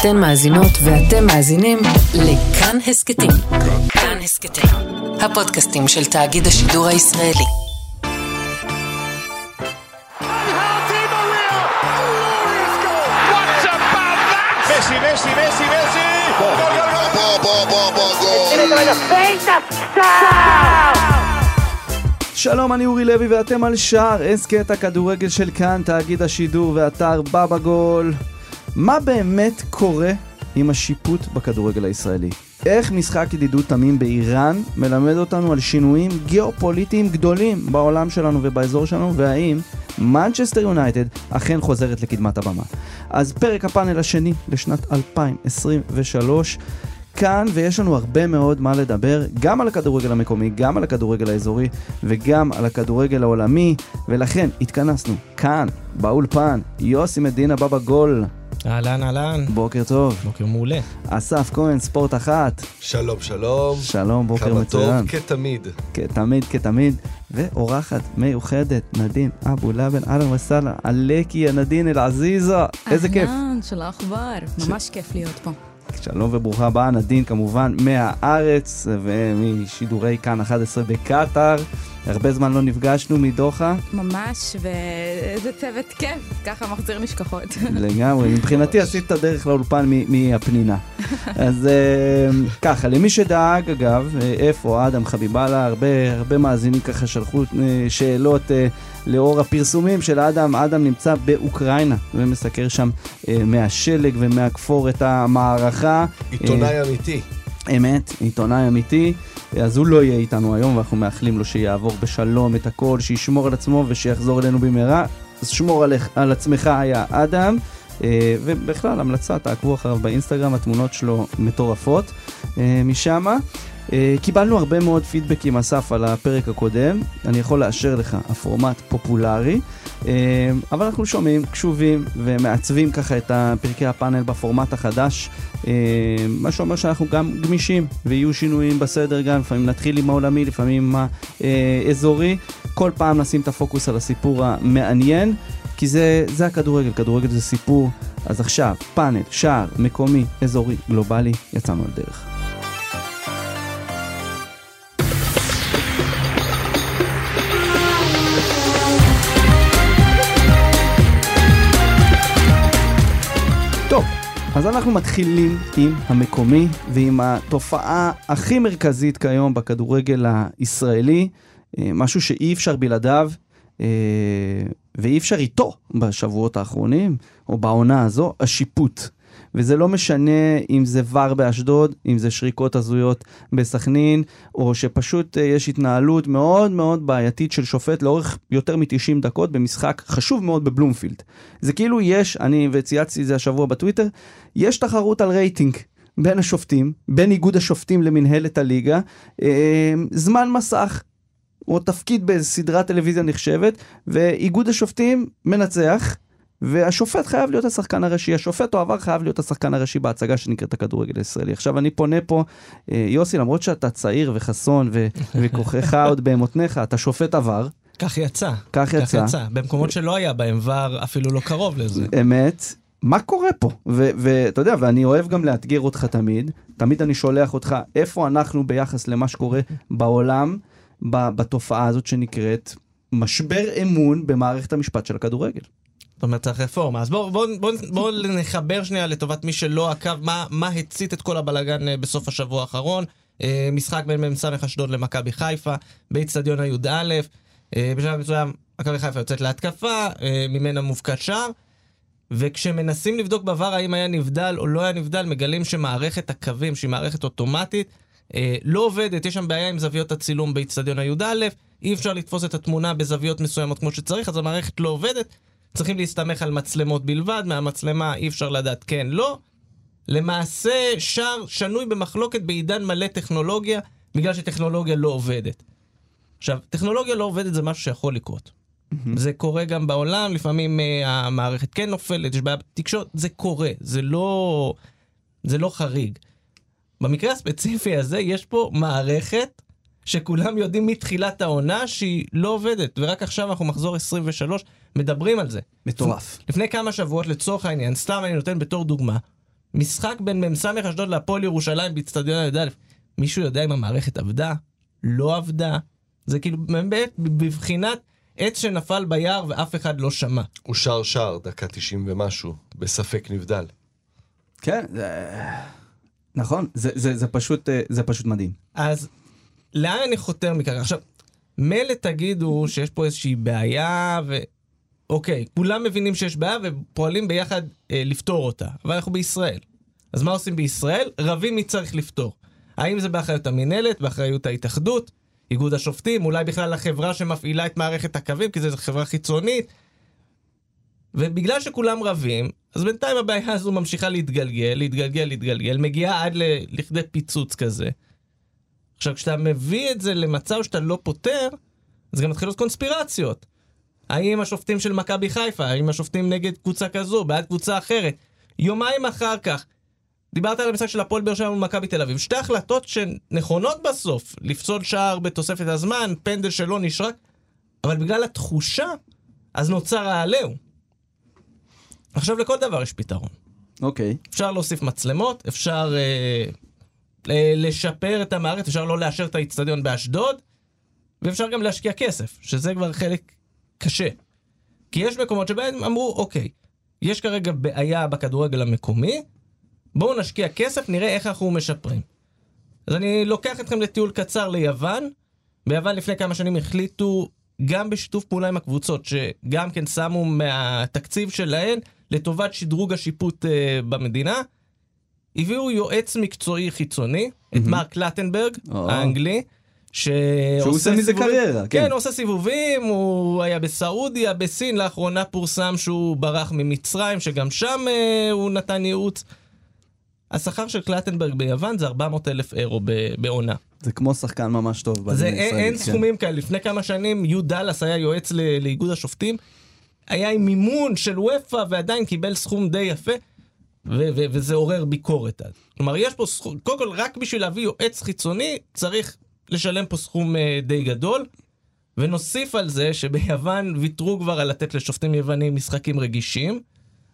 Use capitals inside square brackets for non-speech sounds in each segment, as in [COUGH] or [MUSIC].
אתן מאזינות ואתם מאזינים לכאן הסכתים. כאן הסכתים, הפודקאסטים של תאגיד השידור הישראלי. Messi, Messi, Messi, Messi. Gol, gol, gol. שלום, אני אורי לוי ואתם על שער הסכת הכדורגל של כאן, תאגיד השידור ואתר בבא גול. מה באמת קורה עם השיפוט בכדורגל הישראלי? איך משחק ידידות תמים באיראן מלמד אותנו על שינויים גיאופוליטיים גדולים בעולם שלנו ובאזור שלנו, והאם מנצ'סטר יונייטד אכן חוזרת לקדמת הבמה. אז פרק הפאנל השני לשנת 2023. כאן, ויש לנו הרבה מאוד מה לדבר, גם על הכדורגל המקומי, גם על הכדורגל האזורי, וגם על הכדורגל העולמי, ולכן התכנסנו כאן, באולפן, יוסי מדינה בבא גול. אהלן, אהלן. בוקר טוב. בוקר מעולה. אסף כהן, ספורט אחת. שלום, שלום. שלום, בוקר כמה מצוין. טוב כתמיד. כתמיד, כתמיד. ואורחת מיוחדת, נדין אבו לבן, אהלן וסהלן, עלקי, נדין אל-עזיזה. איזה כיף. אהלן, שלום אכבר, ממש כיף להיות פה. שלום וברוכה הבאה, נדין כמובן מהארץ ומשידורי כאן 11 בקטאר. הרבה זמן לא נפגשנו מדוחה. ממש, ואיזה צוות כיף, ככה מחזיר נשכחות. לגמרי, מבחינתי עשית את הדרך לאולפן מהפנינה. אז ככה, למי שדאג, אגב, איפה אדם חביבאללה, הרבה, הרבה מאזינים ככה שלחו שאלות לאור הפרסומים של אדם. אדם נמצא באוקראינה ומסקר שם מהשלג ומהכפור את המערכה. עיתונאי אמיתי. אמת, עיתונאי אמיתי. אז הוא לא יהיה איתנו היום, ואנחנו מאחלים לו שיעבור בשלום את הכל, שישמור על עצמו ושיחזור אלינו במהרה. אז שמור על, על עצמך היה אדם. ובכלל, המלצה, תעקבו אחריו באינסטגרם, התמונות שלו מטורפות משמה. קיבלנו הרבה מאוד פידבקים, אסף, על הפרק הקודם. אני יכול לאשר לך, הפורמט פופולרי. אבל אנחנו שומעים, קשובים ומעצבים ככה את פרקי הפאנל בפורמט החדש. מה שאומר שאנחנו גם גמישים, ויהיו שינויים בסדר גם, לפעמים נתחיל עם העולמי, לפעמים עם האזורי. כל פעם נשים את הפוקוס על הסיפור המעניין. כי זה, זה הכדורגל, כדורגל זה סיפור. אז עכשיו, פאנל, שער, מקומי, אזורי, גלובלי, יצאנו על אז אנחנו מתחילים עם המקומי ועם התופעה הכי מרכזית כיום בכדורגל הישראלי, משהו שאי אפשר בלעדיו. ואי אפשר איתו בשבועות האחרונים, או בעונה הזו, השיפוט. וזה לא משנה אם זה ור באשדוד, אם זה שריקות הזויות בסכנין, או שפשוט יש התנהלות מאוד מאוד בעייתית של שופט לאורך יותר מ-90 דקות במשחק חשוב מאוד בבלומפילד. זה כאילו יש, אני וצייצתי את זה השבוע בטוויטר, יש תחרות על רייטינג. בין השופטים, בין איגוד השופטים למנהלת הליגה, אה, זמן מסך, או תפקיד באיזו סדרת טלוויזיה נחשבת, ואיגוד השופטים מנצח, והשופט חייב להיות השחקן הראשי. השופט או עבר חייב להיות השחקן הראשי בהצגה שנקראת הכדורגל הישראלי. עכשיו אני פונה פה, יוסי, למרות שאתה צעיר וחסון ו- [LAUGHS] וכוחך עוד במותניך, אתה שופט עבר. כך יצא. כך יצא. כך יצא. במקומות שלא היה בהם ור, אפילו לא קרוב לזה. אמת. מה קורה פה? ואתה יודע, ואני אוהב גם לאתגר אותך תמיד, תמיד אני שולח אותך איפה אנחנו ביחס למה שקורה בעולם. בתופעה הזאת שנקראת משבר אמון במערכת המשפט של הכדורגל. זאת אומרת, צריך רפורמה. אז בואו בוא, בוא, בוא נחבר שנייה לטובת מי שלא עקב, מה, מה הצית את כל הבלגן בסוף השבוע האחרון. אה, משחק בין מ"ס אשדוד למכבי חיפה, באיצטדיון הי"א. אה, בשלב מסוים מכבי חיפה יוצאת להתקפה, אה, ממנה מובקע שער. וכשמנסים לבדוק בעבר האם היה נבדל או לא היה נבדל, מגלים שמערכת הקווים, שהיא מערכת אוטומטית, אה, לא עובדת, יש שם בעיה עם זוויות הצילום באיצטדיון הי"א, אי אפשר לתפוס את התמונה בזוויות מסוימות כמו שצריך, אז המערכת לא עובדת, צריכים להסתמך על מצלמות בלבד, מהמצלמה אי אפשר לדעת כן, לא. למעשה, שער שנוי במחלוקת בעידן מלא טכנולוגיה, בגלל שטכנולוגיה לא עובדת. עכשיו, טכנולוגיה לא עובדת זה משהו שיכול לקרות. Mm-hmm. זה קורה גם בעולם, לפעמים uh, המערכת כן נופלת, יש בעיה בתקשורת, זה קורה, זה לא, זה לא חריג. במקרה הספציפי הזה יש פה מערכת שכולם יודעים מתחילת העונה שהיא לא עובדת, ורק עכשיו אנחנו מחזור 23, מדברים על זה. מטורף. לפני כמה שבועות לצורך העניין, סתם אני נותן בתור דוגמה, משחק בין מ"ס אשדוד להפועל ירושלים באיצטדיון י"א, מישהו יודע אם המערכת עבדה? לא עבדה? זה כאילו באמת בבחינת עץ שנפל ביער ואף אחד לא שמע. הוא שר שר, דקה 90 ומשהו, בספק נבדל. כן, זה... נכון, זה, זה, זה, פשוט, אה, זה פשוט מדהים. אז לאן אני חותר מכך? עכשיו, מילא תגידו שיש פה איזושהי בעיה, ו... אוקיי, כולם מבינים שיש בעיה ופועלים ביחד אה, לפתור אותה, אבל אנחנו בישראל. אז מה עושים בישראל? רבים מי צריך לפתור. האם זה באחריות המינהלת, באחריות ההתאחדות, איגוד השופטים, אולי בכלל החברה שמפעילה את מערכת הקווים, כי זו חברה חיצונית. ובגלל שכולם רבים, אז בינתיים הבעיה הזו ממשיכה להתגלגל, להתגלגל, להתגלגל, מגיעה עד. לכדי פיצוץ כזה. עכשיו, כשאתה מביא את זה למצב שאתה לא פותר, אז גם מתחילות קונספירציות. האם השופטים של מכבי חיפה, האם השופטים נגד קבוצה כזו, בעד קבוצה אחרת. יומיים אחר כך, דיברת על המשחק של הפועל באר שבע מול מכבי תל אביב. שתי החלטות שנכונות בסוף, לפסול שער בתוספת הזמן, פנדל שלא נשרק, אבל בגלל התחושה, אז נוצר העליהו. עכשיו לכל דבר יש פתרון. אוקיי. אפשר להוסיף מצלמות, אפשר אה, אה, לשפר את המערכת, אפשר לא לאשר את האיצטדיון באשדוד, ואפשר גם להשקיע כסף, שזה כבר חלק קשה. כי יש מקומות שבהם אמרו, אוקיי, יש כרגע בעיה בכדורגל המקומי, בואו נשקיע כסף, נראה איך אנחנו משפרים. אז אני לוקח אתכם לטיול קצר ליוון. ביוון לפני כמה שנים החליטו, גם בשיתוף פעולה עם הקבוצות, שגם כן שמו מהתקציב שלהן לטובת שדרוג השיפוט uh, במדינה, הביאו יועץ מקצועי חיצוני, את מרק לטנברג, האנגלי. שהוא עושה מזה קריירה, כן. כן, הוא עושה סיבובים, הוא היה בסעודיה, בסין, לאחרונה פורסם שהוא ברח ממצרים, שגם שם uh, הוא נתן ייעוץ. השכר של קלטנברג ביוון זה 400 אלף אירו בעונה. זה כמו שחקן ממש טוב. זה אין, אין כן. סכומים כאלה. לפני כמה שנים יו דאלאס היה יועץ ל, לאיגוד השופטים, היה עם מימון של וופא ועדיין קיבל סכום די יפה, ו- ו- וזה עורר ביקורת. כלומר, יש פה סכום, קודם כל רק בשביל להביא יועץ חיצוני צריך לשלם פה סכום uh, די גדול. ונוסיף על זה שביוון ויתרו כבר על לתת לשופטים יוונים משחקים רגישים.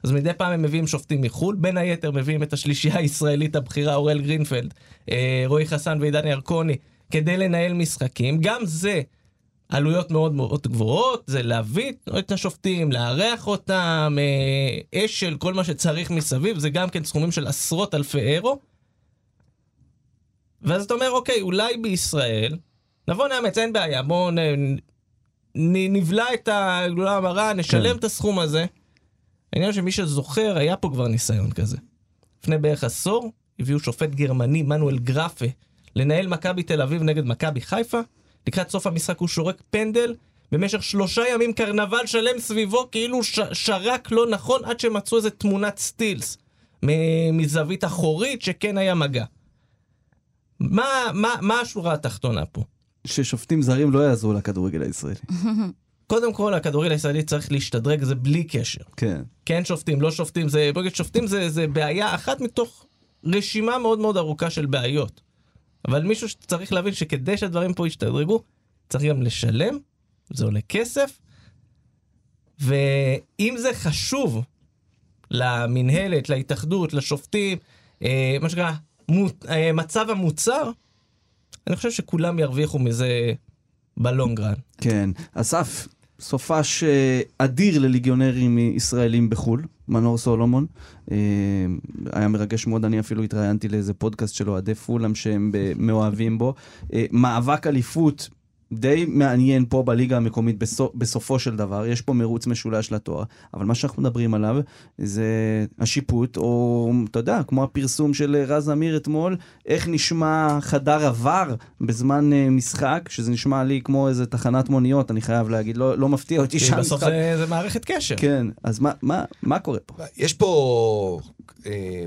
אז מדי פעם הם מביאים שופטים מחו"ל, בין היתר מביאים את השלישייה הישראלית הבכירה אוראל גרינפלד, אה, רועי חסן ועידן ירקוני, כדי לנהל משחקים. גם זה עלויות מאוד מאוד גבוהות, זה להביא את השופטים, לארח אותם, אה, אשל, כל מה שצריך מסביב, זה גם כן סכומים של עשרות אלפי אירו. ואז אתה אומר, אוקיי, אולי בישראל, נבוא נאמץ, אין בעיה, בואו נבלע את הגלולה המרה, נשלם כן. את הסכום הזה. העניין שמי שזוכר, היה פה כבר ניסיון כזה. לפני בערך עשור, הביאו שופט גרמני, מנואל גרפה, לנהל מכבי תל אביב נגד מכבי חיפה. לקראת סוף המשחק הוא שורק פנדל, במשך שלושה ימים קרנבל שלם סביבו, כאילו ש- שרק לא נכון, עד שמצאו איזה תמונת סטילס מזווית אחורית שכן היה מגע. מה, מה, מה השורה התחתונה פה? ששופטים זרים לא יעזרו לכדורגל הישראלי. [LAUGHS] קודם כל, הכדורגל הישראלי צריך להשתדרג, זה בלי קשר. כן. כן שופטים, לא שופטים, זה, שופטים זה, זה בעיה אחת מתוך רשימה מאוד מאוד ארוכה של בעיות. אבל מישהו שצריך להבין שכדי שהדברים פה ישתדרגו, צריך גם לשלם, זה עולה כסף, ואם זה חשוב למינהלת, להתאחדות, לשופטים, אה, מה שנקרא, אה, מצב המוצר, אני חושב שכולם ירוויחו מזה בלונגרן. כן. אסף, סופש אה, אדיר לליגיונרים ישראלים בחו"ל, מנור סולומון. אה, היה מרגש מאוד, אני אפילו התראיינתי לאיזה פודקאסט של אוהדי פולאם שהם מאוהבים בו. אה, מאבק אליפות די מעניין פה בליגה המקומית בסוף, בסופו של דבר, יש פה מרוץ משולש לתואר, אבל מה שאנחנו מדברים עליו זה השיפוט, או אתה יודע, כמו הפרסום של רז אמיר אתמול, איך נשמע חדר עבר בזמן uh, משחק, שזה נשמע לי כמו איזה תחנת מוניות, אני חייב להגיד, לא, לא מפתיע אותי שם. בסוף זה, זה מערכת קשר. כן, אז מה, מה, מה קורה פה? יש פה... אה...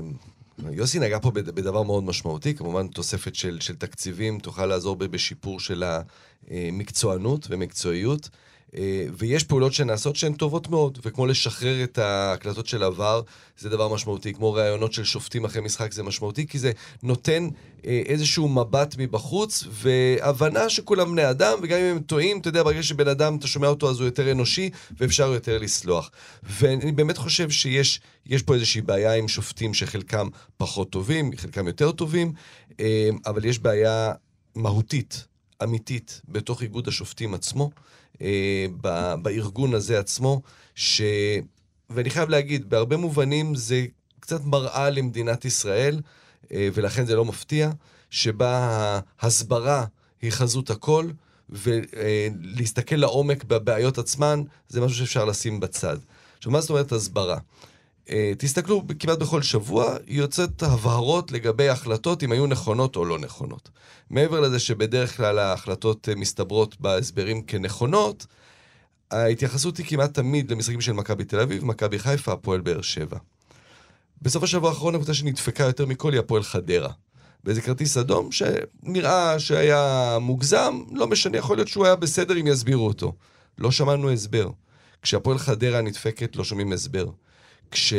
יוסי נגע פה בדבר מאוד משמעותי, כמובן תוספת של, של תקציבים תוכל לעזור בשיפור של המקצוענות ומקצועיות. אה, ויש פעולות שנעשות שהן טובות מאוד, וכמו לשחרר את ההקלטות של עבר, זה דבר משמעותי, כמו ראיונות של שופטים אחרי משחק זה משמעותי, כי זה נותן אה, איזשהו מבט מבחוץ, והבנה שכולם בני אדם, וגם אם הם טועים, אתה יודע, ברגע שבן אדם, אתה שומע אותו, אז הוא יותר אנושי, ואפשר יותר לסלוח. ואני באמת חושב שיש פה איזושהי בעיה עם שופטים שחלקם פחות טובים, חלקם יותר טובים, אה, אבל יש בעיה מהותית, אמיתית, בתוך איגוד השופטים עצמו. אה, בארגון הזה עצמו, ש... ואני חייב להגיד, בהרבה מובנים זה קצת מראה למדינת ישראל, אה, ולכן זה לא מפתיע, שבה ההסברה היא חזות הכל, ולהסתכל לעומק בבעיות עצמן, זה משהו שאפשר לשים בצד. עכשיו, מה זאת אומרת הסברה? אה, תסתכלו, כמעט בכל שבוע יוצאת הבהרות לגבי החלטות, אם היו נכונות או לא נכונות. מעבר לזה שבדרך כלל ההחלטות אה, מסתברות בהסברים כנכונות, ההתייחסות היא כמעט תמיד למשחקים של מכבי תל אביב, מכבי חיפה, הפועל באר שבע. בסוף השבוע האחרון הקבוצה שנדפקה יותר מכל היא הפועל חדרה. באיזה כרטיס אדום שנראה שהיה מוגזם, לא משנה, יכול להיות שהוא היה בסדר אם יסבירו אותו. לא שמענו הסבר. כשהפועל חדרה נדפקת לא שומעים הסבר. כש...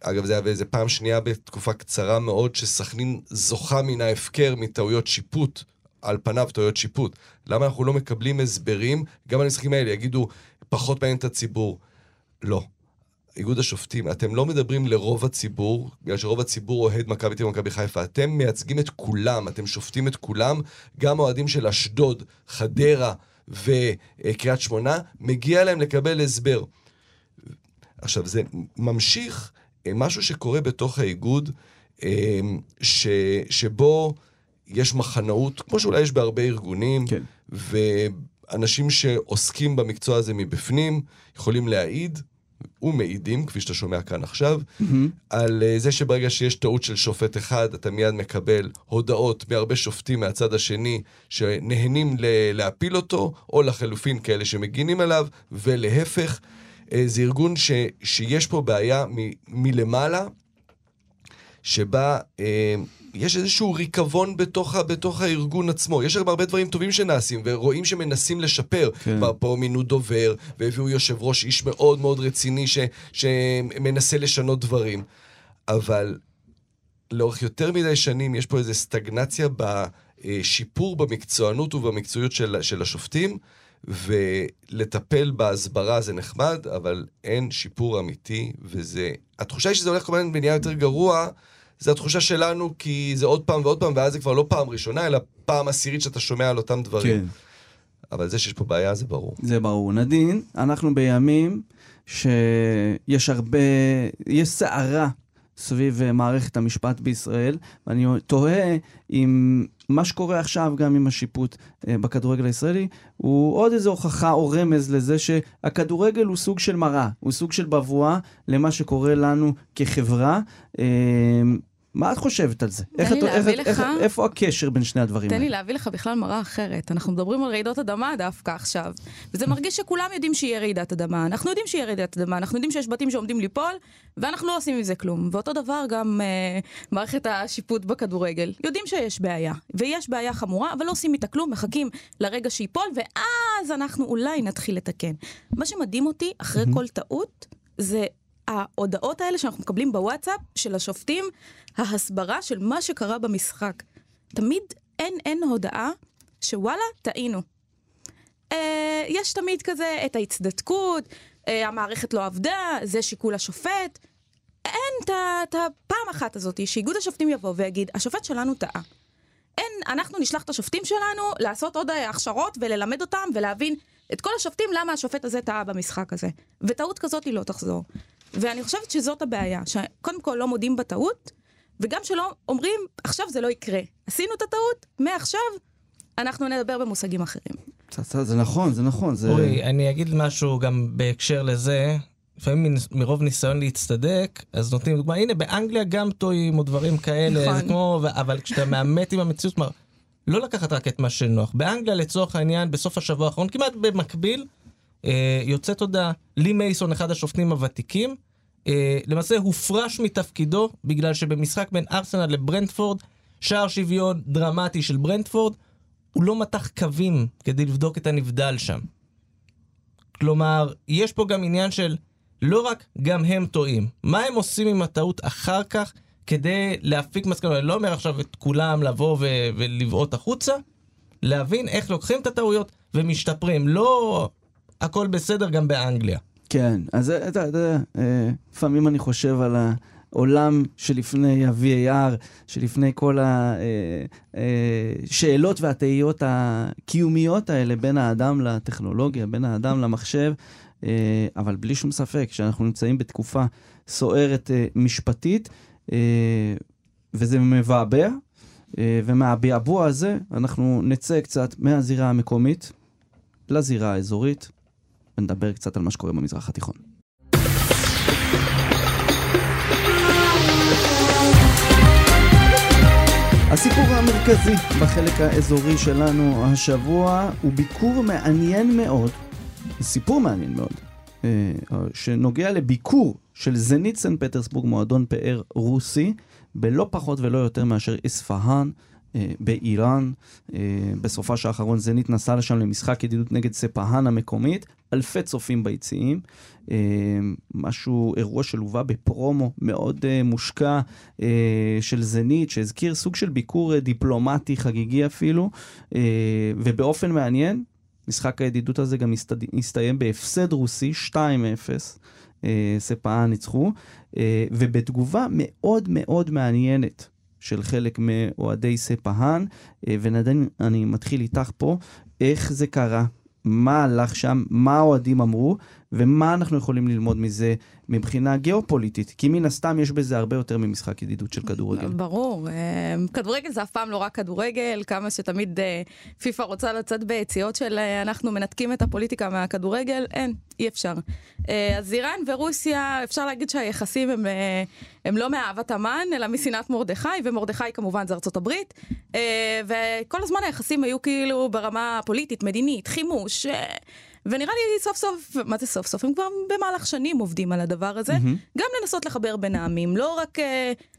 אגב, זה היה באיזה פעם שנייה בתקופה קצרה מאוד, שסכנין זוכה מן ההפקר מטעויות שיפוט, על פניו טעויות שיפוט. למה אנחנו לא מקבלים הסברים, גם על המשחקים האלה, יגידו, פחות מעניין את הציבור. לא. איגוד השופטים, אתם לא מדברים לרוב הציבור, בגלל שרוב הציבור אוהד מכבי תל ומכבי חיפה. אתם מייצגים את כולם, אתם שופטים את כולם, גם אוהדים של אשדוד, חדרה וקריית שמונה, מגיע להם לקבל הסבר. עכשיו, זה ממשיך אה, משהו שקורה בתוך האיגוד, אה, ש, שבו יש מחנאות, כמו שאולי יש בהרבה ארגונים, כן. ואנשים שעוסקים במקצוע הזה מבפנים יכולים להעיד, ומעידים, כפי שאתה שומע כאן עכשיו, mm-hmm. על אה, זה שברגע שיש טעות של שופט אחד, אתה מיד מקבל הודעות מהרבה שופטים מהצד השני שנהנים להפיל אותו, או לחלופין כאלה שמגינים עליו, ולהפך. אה, זה ארגון ש, שיש פה בעיה מ, מלמעלה, שבה אה, יש איזשהו ריקבון בתוך, בתוך הארגון עצמו. יש הרבה דברים טובים שנעשים, ורואים שמנסים לשפר. כן. פה מינו דובר, והביאו יושב ראש איש מאוד מאוד רציני ש, שמנסה לשנות דברים. אבל לאורך יותר מדי שנים יש פה איזו סטגנציה בשיפור במקצוענות ובמקצועיות של, של השופטים. ולטפל בהסברה זה נחמד, אבל אין שיפור אמיתי, וזה... התחושה היא שזה הולך כל הזמן ונהיה יותר גרוע, זה התחושה שלנו, כי זה עוד פעם ועוד פעם, ואז זה כבר לא פעם ראשונה, אלא פעם עשירית שאתה שומע על אותם דברים. כן. אבל זה שיש פה בעיה, זה ברור. זה ברור. נדין, אנחנו בימים שיש הרבה, יש סערה סביב אה, מערכת המשפט בישראל, ואני תוהה אם מה שקורה עכשיו גם עם השיפוט אה, בכדורגל הישראלי, הוא עוד איזו הוכחה או רמז לזה שהכדורגל הוא סוג של מראה, הוא סוג של בבואה למה שקורה לנו כחברה. מה את חושבת על זה? איך את, איך, לך... איך, איפה הקשר בין שני הדברים האלה? תן לי להביא לך בכלל מראה אחרת. אנחנו מדברים על רעידות אדמה דווקא עכשיו, וזה מרגיש שכולם יודעים שיהיה רעידת אדמה. אנחנו יודעים שיהיה רעידת אדמה, אנחנו יודעים שיש בתים שעומדים ליפול, ואנחנו לא עושים עם זה כלום. ואותו דבר גם אה, מערכת השיפוט בכדורגל. יודעים שיש בעיה, ויש בעיה חמורה, אבל לא עושים איתה כלום, מחכים לרגע שיפול, ואז אנחנו אולי נתחיל לתקן. מה שמדהים אותי, אחרי כל טעות, זה ההודעות האלה שאנחנו מקבלים בוואטסאפ של השופטים, ההסברה של מה שקרה במשחק. תמיד אין אין הודעה שוואלה, טעינו. אה, יש תמיד כזה את ההצדקות, אה, המערכת לא עבדה, זה שיקול השופט. אין את הפעם אחת הזאת שאיגוד השופטים יבוא ויגיד, השופט שלנו טעה. אין, אנחנו נשלח את השופטים שלנו לעשות עוד הכשרות וללמד אותם ולהבין את כל השופטים למה השופט הזה טעה במשחק הזה. וטעות כזאת היא לא תחזור. ואני חושבת שזאת הבעיה, שקודם כל לא מודים בטעות, וגם שלא אומרים, עכשיו זה לא יקרה. עשינו את הטעות, מעכשיו אנחנו נדבר במושגים אחרים. זה נכון, זה נכון. זה... אורי, אני אגיד משהו גם בהקשר לזה. לפעמים מרוב ניסיון להצטדק, אז נותנים דוגמה, הנה באנגליה גם טועים או דברים כאלה, נכון. זה כמו, אבל כשאתה מאמת עם המציאות, כלומר, לא לקחת רק את מה שנוח. באנגליה לצורך העניין, בסוף השבוע האחרון, כמעט במקביל, יוצאת הודעה, לי מייסון, אחד השופטים הוותיקים, אה, למעשה הופרש מתפקידו בגלל שבמשחק בין ארסנל לברנדפורד, שער שוויון דרמטי של ברנדפורד, הוא לא מתח קווים כדי לבדוק את הנבדל שם. כלומר, יש פה גם עניין של לא רק גם הם טועים, מה הם עושים עם הטעות אחר כך כדי להפיק מסקנות. אני לא אומר עכשיו את כולם לבוא ו- ולבעוט החוצה, להבין איך לוקחים את הטעויות ומשתפרים. לא הכל בסדר גם באנגליה. כן, אז אתה יודע, אה, לפעמים אני חושב על העולם שלפני ה-VAR, שלפני כל השאלות והתהיות הקיומיות האלה בין האדם לטכנולוגיה, בין האדם למחשב, אה, אבל בלי שום ספק שאנחנו נמצאים בתקופה סוערת אה, משפטית, וזה מבעבע, ומהביעבוע הזה אנחנו נצא קצת מהזירה המקומית לזירה האזורית. ונדבר קצת על מה שקורה במזרח התיכון. הסיפור המרכזי בחלק האזורי שלנו השבוע הוא ביקור מעניין מאוד, סיפור מעניין מאוד, אה, שנוגע לביקור של זנית סן פטרסבורג, מועדון פאר רוסי, בלא פחות ולא יותר מאשר אספהאן, אה, באיראן. אה, בסופש האחרון זנית נסע לשם למשחק ידידות נגד ספהאן המקומית. אלפי צופים ביציעים. אה, משהו, אירוע שלווה בפרומו מאוד מושקע של זנית, שהזכיר סוג של ביקור דיפלומטי חגיגי אפילו. ובאופן מעניין, משחק הידידות הזה גם הסתיים בהפסד רוסי 2-0. ספהאן ניצחו, ובתגובה מאוד מאוד מעניינת של חלק מאוהדי ספהאן, אה, ונדן, אני מתחיל איתך פה, איך זה קרה, מה הלך שם, מה האוהדים אמרו, ומה אנחנו יכולים ללמוד מזה מבחינה גיאופוליטית, כי מן הסתם יש בזה הרבה יותר ממשחק ידידות של כדורגל. ברור, אה, כדורגל זה אף פעם לא רק כדורגל, כמה שתמיד אה, פיפ"א רוצה לצאת ביציאות של אנחנו מנתקים את הפוליטיקה מהכדורגל, אין, אי אפשר. אז איראן ורוסיה, אפשר להגיד שהיחסים הם, הם לא מאהבת המן, אלא משנאת מרדכי, ומרדכי כמובן זה ארצות הברית, וכל הזמן היחסים היו כאילו ברמה פוליטית, מדינית, חימוש. ונראה לי סוף סוף, מה זה סוף סוף? הם כבר במהלך שנים עובדים על הדבר הזה. Mm-hmm. גם לנסות לחבר בין העמים, לא רק uh,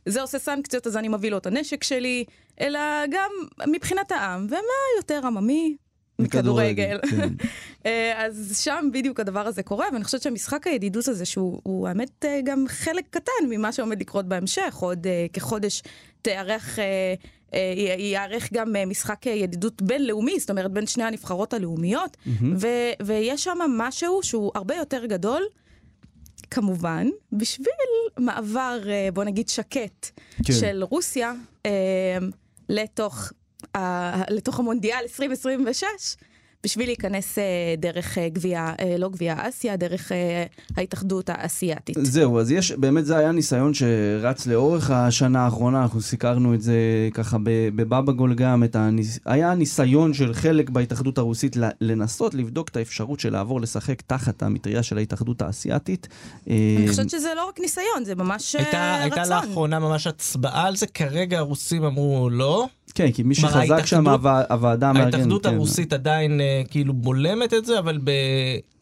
זה עושה סנקציות אז אני מביא לו את הנשק שלי, אלא גם מבחינת העם. ומה יותר עממי מכדורגל. כן. [LAUGHS] אה, אז שם בדיוק הדבר הזה קורה, ואני חושבת שהמשחק הידידות הזה, שהוא האמת אה, גם חלק קטן ממה שעומד לקרות בהמשך, עוד uh, כחודש תארך... Uh, ייערך גם משחק ידידות בינלאומי, זאת אומרת בין שני הנבחרות הלאומיות, mm-hmm. ו- ויש שם משהו שהוא הרבה יותר גדול, כמובן, בשביל מעבר, בוא נגיד, שקט כן. של רוסיה לתוך לתוך המונדיאל 2026, בשביל להיכנס אה, דרך אה, גביע, אה, לא גביע אסיה, דרך ההתאחדות האסייתית. זהו, אז יש, באמת זה היה ניסיון שרץ לאורך השנה האחרונה, אנחנו סיקרנו את זה ככה בבבא גול גם, הניס... היה ניסיון של חלק בהתאחדות הרוסית לנסות לבדוק את האפשרות של לעבור לשחק תחת המטריה של ההתאחדות האסייתית. אני חושבת שזה לא רק ניסיון, זה ממש הייתה, רצון. הייתה לאחרונה ממש הצבעה על זה, כרגע הרוסים אמרו לא. כן, כי מי שחזק שם הוועדה המארגנת. ההתאחדות כן. הרוסית עדיין uh, כאילו בולמת את זה, אבל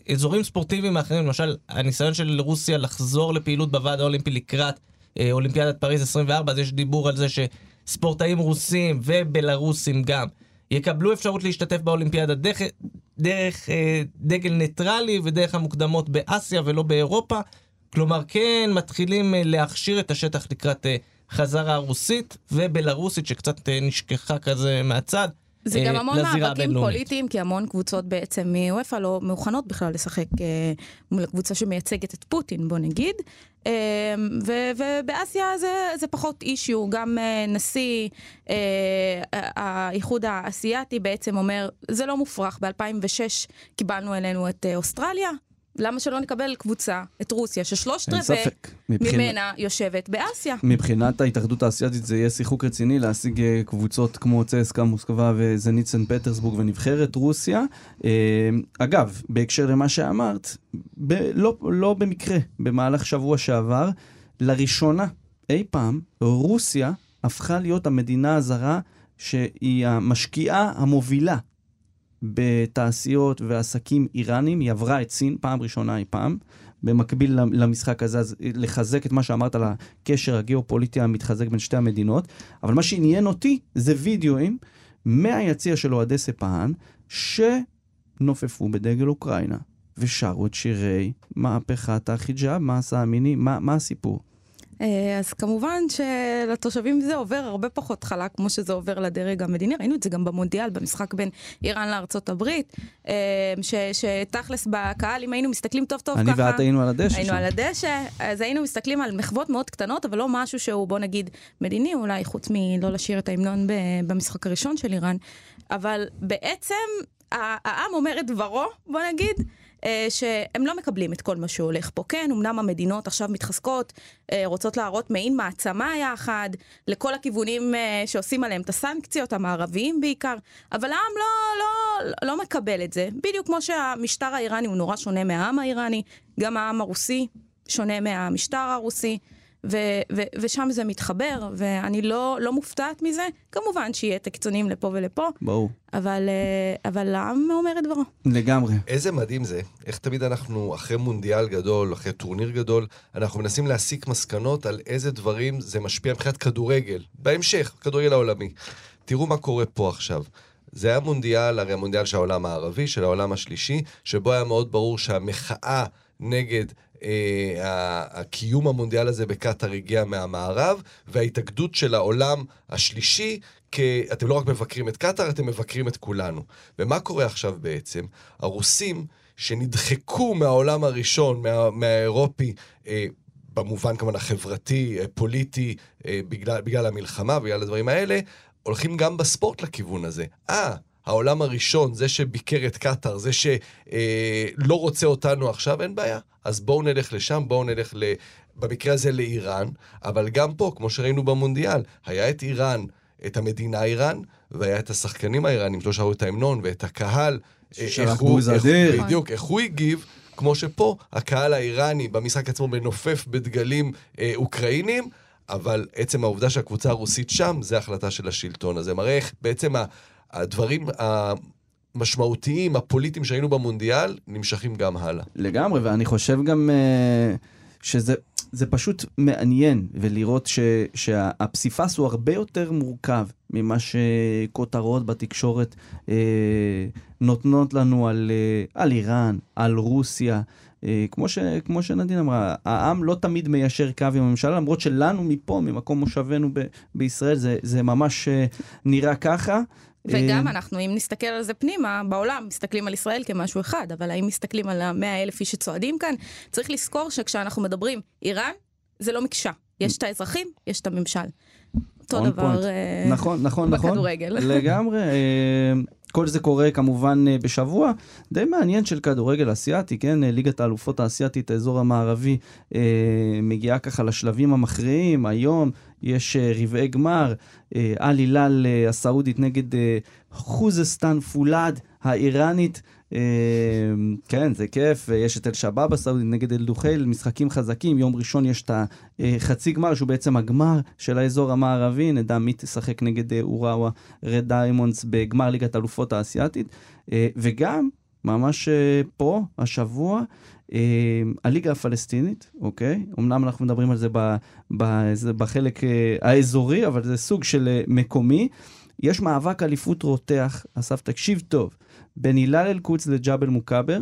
באזורים ספורטיביים אחרים, למשל הניסיון של רוסיה לחזור לפעילות בוועד האולימפי לקראת uh, אולימפיאדת פריז 24, אז יש דיבור על זה שספורטאים רוסים ובלרוסים גם יקבלו אפשרות להשתתף באולימפיאדה דרך, דרך uh, דגל ניטרלי ודרך המוקדמות באסיה ולא באירופה. כלומר, כן מתחילים להכשיר את השטח לקראת... חזרה רוסית ובלרוסית שקצת אה, נשכחה כזה מהצד. זה גם אה, המון מאבקים פוליטיים, כי המון קבוצות בעצם מוופא לא מוכנות בכלל לשחק אה, מול הקבוצה שמייצגת את פוטין, בוא נגיד. אה, ו- ובאסיה זה, זה פחות אישיו, גם אה, נשיא אה, האיחוד האסייתי בעצם אומר, זה לא מופרך, ב-2006 קיבלנו אלינו את אוסטרליה, למה שלא נקבל קבוצה, את רוסיה, ששלושת רבעי ממנה יושבת באסיה? מבחינת ההתאחדות האסייתית זה יהיה שיחוק רציני להשיג אה, קבוצות כמו צסקה מוסקבה וזנית סן פטרסבורג ונבחרת רוסיה. אה, אגב, בהקשר למה שאמרת, ב- לא, לא במקרה, במהלך שבוע שעבר, לראשונה אי פעם, רוסיה הפכה להיות המדינה הזרה שהיא המשקיעה המובילה בתעשיות ועסקים איראנים, היא עברה את סין פעם ראשונה אי פעם. במקביל למשחק הזה, אז לחזק את מה שאמרת על הקשר הגיאופוליטי המתחזק בין שתי המדינות. אבל מה שעניין אותי זה וידאוים מהיציע של אוהדי ספהאן, שנופפו בדגל אוקראינה. ושרו את שירי מהפכת החיג'אב, מה עשה המיני, מה, מה הסיפור? אה, אז כמובן שלתושבים זה עובר הרבה פחות חלק כמו שזה עובר לדרג המדיני. ראינו את זה גם במונדיאל, במשחק בין איראן לארצות הברית, אה, שתכלס בקהל, אם היינו מסתכלים טוב טוב אני ככה... ואת היינו על הדשא היינו שם. על הדשא, אז היינו מסתכלים על מחוות מאוד קטנות, אבל לא משהו שהוא, בוא נגיד, מדיני, אולי חוץ מלא לשיר את ההמנון במשחק הראשון של איראן. אבל בעצם העם אומר את דברו, בוא נגיד. אה, שהם לא מקבלים את כל מה שהולך פה. כן, אמנם המדינות עכשיו מתחזקות, אה, רוצות להראות מעין מעצמה יחד, לכל הכיוונים אה, שעושים עליהם את הסנקציות, המערביים בעיקר, אבל העם לא, לא, לא מקבל את זה. בדיוק כמו שהמשטר האיראני הוא נורא שונה מהעם האיראני, גם העם הרוסי שונה מהמשטר הרוסי. ו- ו- ושם זה מתחבר, ואני לא, לא מופתעת מזה. כמובן שיהיה את הקיצונים לפה ולפה, ברור, אבל, אה, אבל העם אומר את דברו. לגמרי. איזה מדהים זה, איך תמיד אנחנו, אחרי מונדיאל גדול, אחרי טורניר גדול, אנחנו מנסים להסיק מסקנות על איזה דברים זה משפיע מבחינת כדורגל. בהמשך, כדורגל העולמי. תראו מה קורה פה עכשיו. זה היה מונדיאל, הרי המונדיאל של העולם הערבי, של העולם השלישי, שבו היה מאוד ברור שהמחאה נגד הקיום המונדיאל הזה בקטאר הגיעה מהמערב, וההתאגדות של העולם השלישי, כ... אתם לא רק מבקרים את קטאר, אתם מבקרים את כולנו. ומה קורה עכשיו בעצם? הרוסים, שנדחקו מהעולם הראשון, מה... מהאירופי, אה, במובן כמובן החברתי, אה, פוליטי, אה, בגלל, בגלל המלחמה, בגלל הדברים האלה, הולכים גם בספורט לכיוון הזה. אה, העולם הראשון, זה שביקר את קטאר, זה שלא אה, לא רוצה אותנו עכשיו, אין בעיה. אז בואו נלך לשם, בואו נלך ל... במקרה הזה לאיראן, אבל גם פה, כמו שראינו במונדיאל, היה את איראן, את המדינה איראן, והיה את השחקנים האיראנים, שלא שרו את ההמנון, ואת הקהל. אה, איך הוא- איך-. בדיוק, איך הוא הגיב, כמו שפה, הקהל האיראני במשחק עצמו מנופף בדגלים אה, אוקראינים, אבל עצם העובדה שהקבוצה הרוסית שם, זה החלטה של השלטון. אז זה מראה איך בעצם הדברים המשמעותיים, הפוליטיים שהיינו במונדיאל, נמשכים גם הלאה. לגמרי, ואני חושב גם אה, שזה זה פשוט מעניין, ולראות ש, שהפסיפס הוא הרבה יותר מורכב ממה שכותרות בתקשורת אה, נותנות לנו על, אה, על איראן, על רוסיה. אה, כמו, ש, כמו שנדין אמרה, העם לא תמיד מיישר קו עם הממשלה, למרות שלנו מפה, ממקום מושבנו ב, בישראל, זה, זה ממש אה, נראה ככה. וגם אה, אנחנו, אם נסתכל על זה פנימה, בעולם מסתכלים על ישראל כמשהו אחד, אבל האם מסתכלים על המאה אלף איש שצועדים כאן, צריך לזכור שכשאנחנו מדברים איראן, זה לא מקשה. יש את האזרחים, יש את הממשל. אותו דבר. אה, נכון, נכון, נכון. בכדורגל. [LAUGHS] לגמרי. אה, כל זה קורה כמובן בשבוע די מעניין של כדורגל אסיאתי, כן? ליגת האלופות האסיאתית, האזור המערבי, אה, מגיעה ככה לשלבים המכריעים. היום יש אה, רבעי גמר, אה, אל הילאל אה, הסעודית נגד חוזסטן פולאד האיראנית. כן, זה כיף, יש את אל-שבאב הסעודית נגד אל-דוחייל, משחקים חזקים, יום ראשון יש את החצי גמר, שהוא בעצם הגמר של האזור המערבי, נדע מי תשחק נגד אוראווה רד דיימונדס בגמר ליגת האלופות האסייתית, וגם, ממש אה, פה, השבוע, אה, הליגה הפלסטינית, אוקיי? אמנם אנחנו מדברים על זה בחלק אה, האזורי, אבל זה סוג של מקומי. יש מאבק אליפות רותח, אסף, תקשיב טוב, בין הילל אל-קודס לג'בל מוכבר,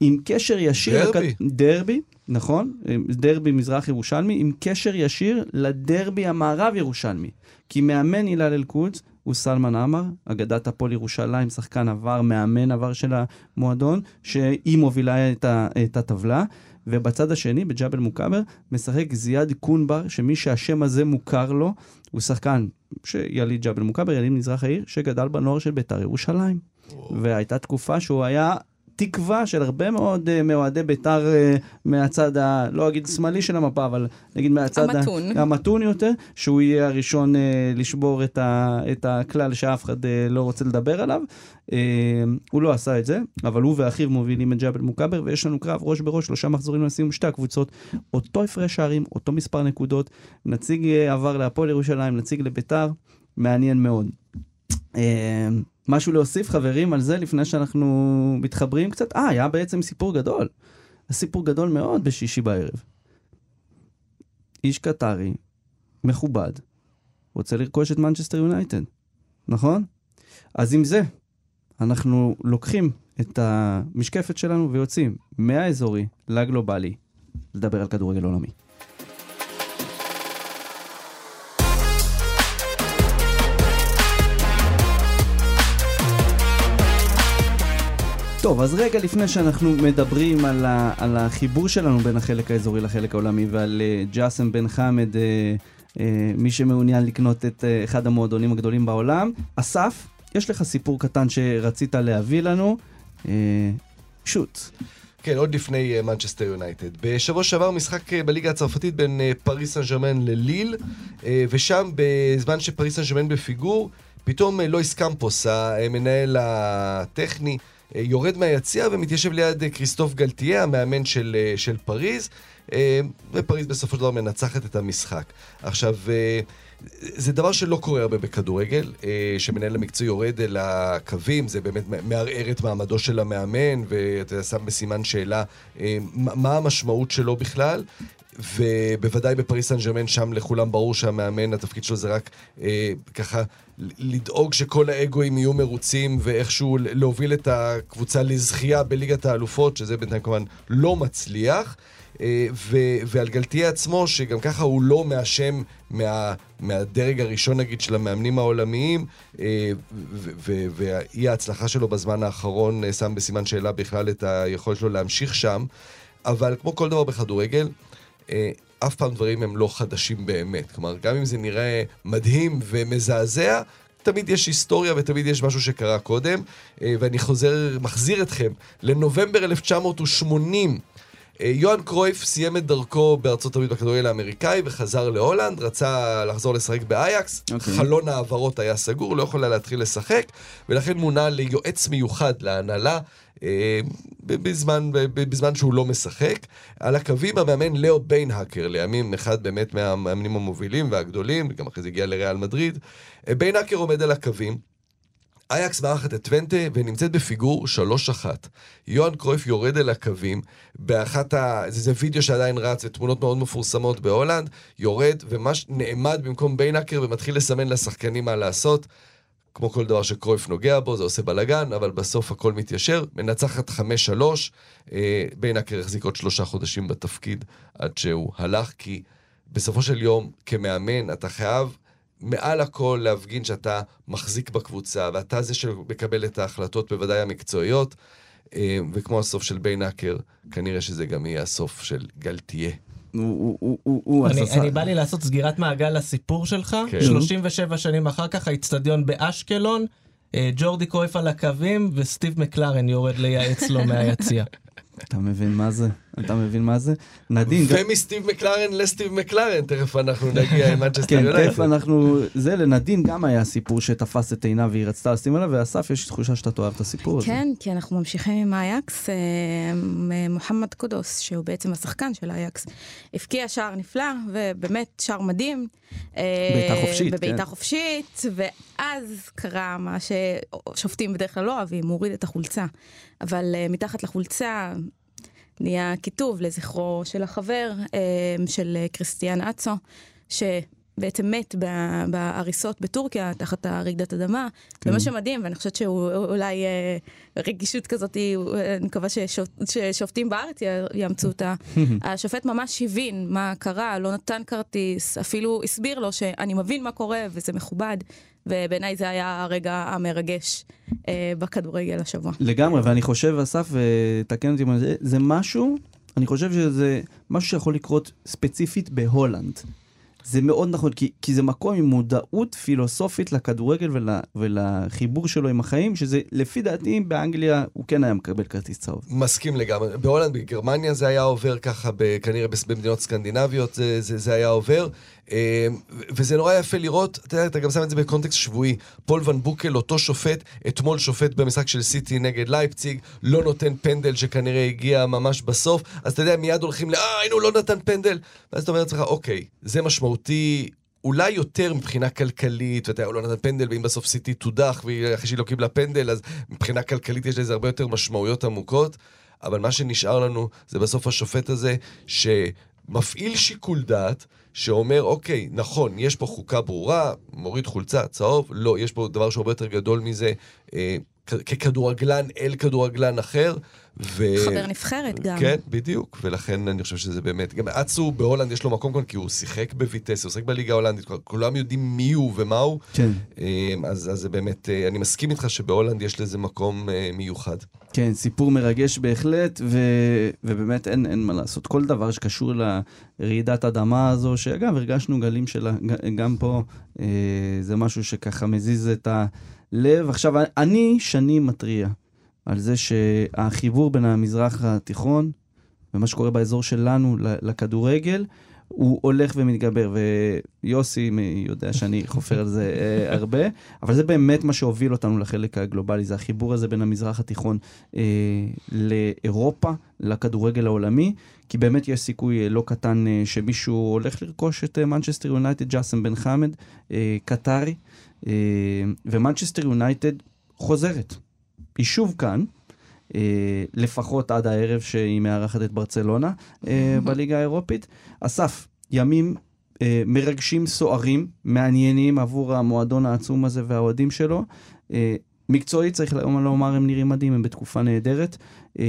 עם קשר ישיר... דרבי. לכ... דרבי, נכון, דרבי מזרח ירושלמי, עם קשר ישיר לדרבי המערב ירושלמי. כי מאמן הילל אל-קודס הוא סלמן עמאר, אגדת הפועל ירושלים, שחקן עבר, מאמן עבר של המועדון, שהיא מובילה את, ה, את הטבלה. ובצד השני, בג'בל מוכבר, משחק זיאד קונבר, שמי שהשם הזה מוכר לו, הוא שחקן שיליד ג'בל מוכבר, יליד מזרח העיר, שגדל בנוער של בית"ר ירושלים. והייתה תקופה שהוא היה תקווה של הרבה מאוד uh, מאוהדי בית"ר uh, מהצד ה... לא אגיד שמאלי של המפה, אבל נגיד מהצד המתון. ה... המתון יותר, שהוא יהיה הראשון uh, לשבור את, ה... את הכלל שאף אחד uh, לא רוצה לדבר עליו. Uh, הוא לא עשה את זה, אבל הוא ואחיו מובילים את ג'בל מוכבר, ויש לנו קרב ראש בראש, שלושה מחזורים לסיום שתי הקבוצות, אותו הפרש שערים, אותו מספר נקודות, נציג עבר להפועל ירושלים, נציג לבית"ר, מעניין מאוד. Uh, משהו להוסיף, חברים, על זה לפני שאנחנו מתחברים קצת? אה, היה בעצם סיפור גדול. סיפור גדול מאוד בשישי בערב. איש קטרי, מכובד, רוצה לרכוש את מנצ'סטר יונייטד, נכון? אז עם זה, אנחנו לוקחים את המשקפת שלנו ויוצאים מהאזורי לגלובלי לדבר על כדורגל עולמי. טוב, אז רגע לפני שאנחנו מדברים על, ה, על החיבור שלנו בין החלק האזורי לחלק העולמי ועל uh, ג'אסם בן חמד, uh, uh, מי שמעוניין לקנות את uh, אחד המועדונים הגדולים בעולם. אסף, יש לך סיפור קטן שרצית להביא לנו. Uh, shoot. כן, עוד לפני מנצ'סטר יונייטד. בשבוע שעבר משחק בליגה הצרפתית בין פריס סן ג'רמן לליל, uh, ושם בזמן שפריס סן ג'רמן בפיגור, פתאום uh, לואיס קאמפוס, המנהל הטכני, יורד מהיציע ומתיישב ליד אה, כריסטוף גלטיה, המאמן של, אה, של פריז, ופריז בסופו של דבר מנצחת את המשחק. עכשיו, זה דבר שלא קורה הרבה בכדורגל, שמנהל המקצועי יורד אל הקווים, זה באמת מערער את מעמדו של המאמן, ואתה שם בסימן שאלה מה המשמעות שלו בכלל. ובוודאי בפריס סן ג'רמן, שם לכולם ברור שהמאמן, התפקיד שלו זה רק אה, ככה לדאוג שכל האגואים יהיו מרוצים ואיכשהו להוביל את הקבוצה לזכייה בליגת האלופות, שזה בינתיים כמובן לא מצליח. אה, ו- ועל גלטיה עצמו, שגם ככה הוא לא מהשם מה- מהדרג הראשון נגיד של המאמנים העולמיים, אה, ואי ההצלחה שלו בזמן האחרון אה, שם בסימן שאלה בכלל את היכולת שלו להמשיך שם. אבל כמו כל דבר בכדורגל, אף פעם דברים הם לא חדשים באמת. כלומר, גם אם זה נראה מדהים ומזעזע, תמיד יש היסטוריה ותמיד יש משהו שקרה קודם. אה, ואני חוזר, מחזיר אתכם לנובמבר 1980. אה, יוהאן קרויף סיים את דרכו בארצות הברית בכדורגל האמריקאי וחזר להולנד, רצה לחזור לשחק באייקס, okay. אוקיי. חלון העברות היה סגור, לא יכול היה להתחיל לשחק, ולכן מונה ליועץ מיוחד להנהלה אה, בזמן, בזמן שהוא לא משחק. על הקווים המאמן לאו ביינהקר, לימים אחד באמת מהמאמנים המובילים והגדולים, גם אחרי זה הגיע לריאל מדריד. אה, בנהאקר עומד על הקווים. אייאקס מארחת את טוונטה ונמצאת בפיגור 3-1. יוהאן קרויף יורד אל הקווים באחת ה... זה, זה וידאו שעדיין רץ ותמונות מאוד מפורסמות בהולנד, יורד ומש נעמד במקום בנהאקר ומתחיל לסמן לשחקנים מה לעשות. כמו כל דבר שקרויף נוגע בו, זה עושה בלאגן, אבל בסוף הכל מתיישר. מנצחת 5-3, אה, בנהאקר החזיק עוד שלושה חודשים בתפקיד עד שהוא הלך, כי בסופו של יום, כמאמן, אתה חייב מעל הכל להפגין שאתה מחזיק בקבוצה, ואתה זה שמקבל את ההחלטות, בוודאי המקצועיות. אה, וכמו הסוף של ביינקר, כנראה שזה גם יהיה הסוף של גלתיה. הוא עשה... אני בא לי לעשות סגירת מעגל לסיפור שלך, 37 כן. שנים אחר כך האיצטדיון באשקלון, אה, ג'ורדי קרויף על הקווים וסטיב מקלרן יורד לייעץ לו מהיציע. [LAUGHS] אתה מבין מה זה? אתה מבין מה זה? נדין... ומסטיב מקלארן לסטיב מקלארן, תכף אנחנו [LAUGHS] נגיע עם מנצ'סטר יונייטד. כן, תכף אנחנו... זה לנדין גם היה סיפור שתפס את עיניו והיא רצתה לשים עליו, ואסף, יש תחושה שאתה תאהב את הסיפור הזה. כן, כי אנחנו ממשיכים עם אייאקס, אה, מוחמד קודוס, שהוא בעצם השחקן של אייאקס, הבקיע שער נפלא, ובאמת שער מדהים. אה, בעיטה חופשית, כן. בבעיטה חופשית, ואז קרה מה ששופטים בדרך כלל לא אוהבים, הוא הוריד את החולצה. אבל אה, מתחת לחולצה נהיה כיתוב לזכרו של החבר, אה, של קריסטיאן אצו, שבעצם מת בהריסות בטורקיה תחת הרעידת אדמה. כן. ומה שמדהים, ואני חושבת שהוא אולי אה, רגישות כזאת, אני מקווה ששופטים בארץ יאמצו אותה. [LAUGHS] השופט ממש הבין מה קרה, לא נתן כרטיס, אפילו הסביר לו שאני מבין מה קורה וזה מכובד. ובעיניי זה היה הרגע המרגש אה, בכדורגל השבוע. לגמרי, ואני חושב, אסף, ותקן אותי, זה, זה משהו, אני חושב שזה משהו שיכול לקרות ספציפית בהולנד. זה מאוד נכון, כי, כי זה מקום עם מודעות פילוסופית לכדורגל ול, ולחיבור שלו עם החיים, שזה לפי דעתי באנגליה הוא כן היה מקבל כרטיס צהוב. מסכים לגמרי. בהולנד, בגרמניה זה היה עובר ככה, כנראה במדינות סקנדינביות זה, זה, זה היה עובר. אמ, וזה נורא יפה לראות, אתה יודע, אתה גם שם את זה בקונטקסט שבועי. פול ואן בוקל, אותו שופט, אתמול שופט במשחק של סיטי נגד לייפציג, לא נותן פנדל שכנראה הגיע ממש בסוף, אז אתה יודע, מיד הולכים ל... אה, הנה הוא לא נתן פנדל. ואז אתה אומר לעצמך, אוקיי, זה משמעותי אולי יותר מבחינה כלכלית, ואתה יודע, הוא לא נתן פנדל, ואם בסוף סיטי תודח, ואחרי שהיא לא קיבלה פנדל, אז מבחינה כלכלית יש לזה הרבה יותר משמעויות עמוקות. אבל מה שנשאר לנו זה בסוף השופט הזה, שמפעיל שיקול דעת, שאומר, אוקיי, נכון, יש פה חוקה ברורה, מוריד חולצה, צהוב, לא, יש פה דבר שהרבה יותר גדול מזה. אה, ככדורגלן אל כדורגלן אחר. ו... חבר נבחרת גם. כן, בדיוק, ולכן אני חושב שזה באמת, גם אטסו בהולנד יש לו מקום כאן, כי הוא שיחק בויטסה, הוא שיחק בליגה ההולנדית, כולם יודעים מי הוא ומה הוא. כן. אמ, אז, אז זה באמת, אה, אני מסכים איתך שבהולנד יש לזה מקום אה, מיוחד. כן, סיפור מרגש בהחלט, ו... ובאמת אין, אין מה לעשות. כל דבר שקשור לרעידת אדמה הזו, שאגב, הרגשנו גלים שלה גם פה, אה, זה משהו שככה מזיז את הלב. עכשיו, אני שנים מתריע. על זה שהחיבור בין המזרח התיכון ומה שקורה באזור שלנו לכדורגל, הוא הולך ומתגבר, ויוסי יודע שאני חופר על זה אה, הרבה, אבל זה באמת מה שהוביל אותנו לחלק הגלובלי, זה החיבור הזה בין המזרח התיכון אה, לאירופה, לכדורגל העולמי, כי באמת יש סיכוי אה, לא קטן אה, שמישהו הולך לרכוש את מנצ'סטר יונייטד, ג'אסם בן חמד, אה, קטרי, אה, ומנצ'סטר יונייטד חוזרת. היא שוב כאן, אה, לפחות עד הערב שהיא מארחת את ברצלונה אה, בליגה האירופית. אסף, ימים אה, מרגשים, סוערים, מעניינים עבור המועדון העצום הזה והאוהדים שלו. אה, מקצועית, צריך לומר, הם נראים מדהים, הם בתקופה נהדרת. אה,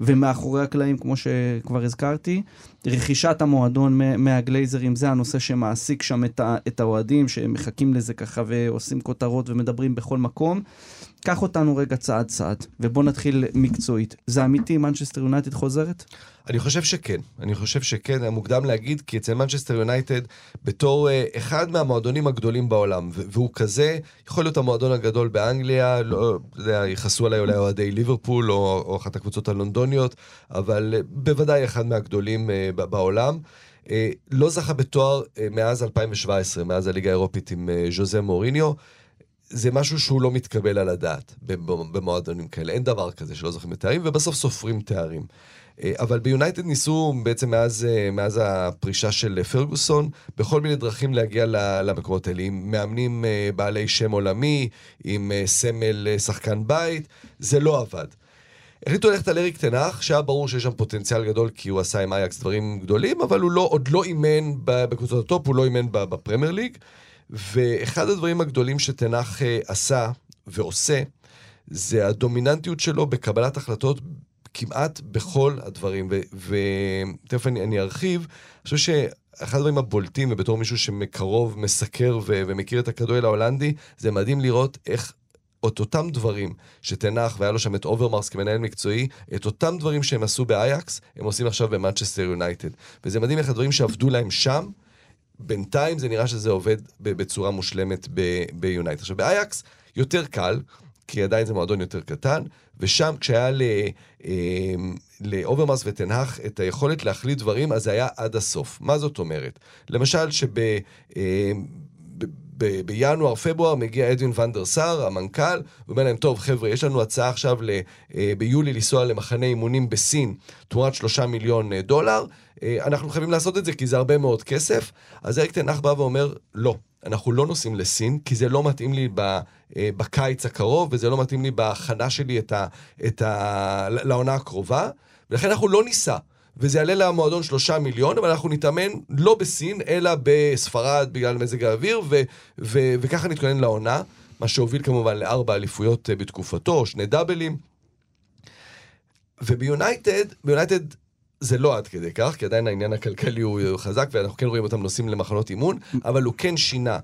ומאחורי הקלעים, כמו שכבר הזכרתי, רכישת המועדון מהגלייזרים, זה הנושא שמעסיק שם את האוהדים, שמחכים לזה ככה ועושים כותרות ומדברים בכל מקום. קח אותנו רגע צעד צעד, ובוא נתחיל מקצועית. זה אמיתי, מנצ'סטר יונייטד חוזרת? אני חושב שכן. אני חושב שכן, היה מוקדם להגיד, כי אצל מנצ'סטר יונייטד, בתור uh, אחד מהמועדונים הגדולים בעולם, והוא כזה, יכול להיות המועדון הגדול באנגליה, לא יודע, יכעסו עליי אולי אוהדי ליברפול, או, או אחת הקבוצות הלונדוניות, אבל uh, בוודאי אחד מהגדולים uh, בעולם. Uh, לא זכה בתואר מאז 2017, מאז הליגה האירופית עם ז'וזה מוריניו. זה משהו שהוא לא מתקבל על הדעת במועדונים כאלה. אין דבר כזה שלא זוכים בתארים, ובסוף סופרים תארים. אה, אבל ביונייטד ניסו בעצם מאז, אה, מאז הפרישה של פרגוסון, בכל מיני דרכים להגיע למקומות האלה, עם מאמנים אה, בעלי שם עולמי, עם סמל שחקן בית, זה לא עבד. החליטו ללכת על אריק טן האח, שהיה ברור שיש שם פוטנציאל גדול, כי הוא עשה עם אייאקס דברים גדולים, אבל הוא לא, עוד לא אימן בקבוצות הטופ, הוא לא אימן בפרמייר ליג. ואחד הדברים הגדולים שטן האח אה, עשה ועושה, זה הדומיננטיות שלו בקבלת החלטות כמעט בכל הדברים. ותכף אני, אני ארחיב, אני חושב שאחד הדברים הבולטים, ובתור מישהו שמקרוב, מסקר ו- ומכיר את הכדורגל ההולנדי, זה מדהים לראות איך את אותם דברים שטן האח, והיה לו שם את אוברמרס כמנהל מקצועי, את אותם דברים שהם עשו באייאקס, הם עושים עכשיו במנצ'סטר יונייטד. וזה מדהים איך הדברים שעבדו להם שם, בינתיים זה נראה שזה עובד בצורה מושלמת ביונייטד. עכשיו, באייאקס יותר קל, כי עדיין זה מועדון יותר קטן, ושם כשהיה ל... אמ, לאוברמרס וטן האח את היכולת להחליט דברים, אז זה היה עד הסוף. מה זאת אומרת? למשל שב... אמ, בינואר, פברואר, מגיע אדווין ואן דר סאר, המנכ"ל, ואומר להם, טוב, חבר'ה, יש לנו הצעה עכשיו ל, אה, ביולי לנסוע למחנה אימונים בסין, תמורת שלושה מיליון אה, דולר, אה, אנחנו חייבים לעשות את זה כי זה הרבה מאוד כסף. אז אריק תנח בא ואומר, לא, אנחנו לא נוסעים לסין, כי זה לא מתאים לי ב, בקיץ הקרוב, וזה לא מתאים לי בהכנה שלי את ה, את ה, לעונה הקרובה, ולכן אנחנו לא ניסע. וזה יעלה למועדון שלושה מיליון, אבל אנחנו נתאמן לא בסין, אלא בספרד בגלל מזג האוויר, ו- ו- וככה נתכונן לעונה, מה שהוביל כמובן לארבע אליפויות אה, בתקופתו, שני דאבלים. וביונייטד, ביונייטד זה לא עד כדי כך, כי עדיין העניין הכלכלי הוא חזק, ואנחנו כן רואים אותם נוסעים למחנות אימון, אבל הוא כן שינה.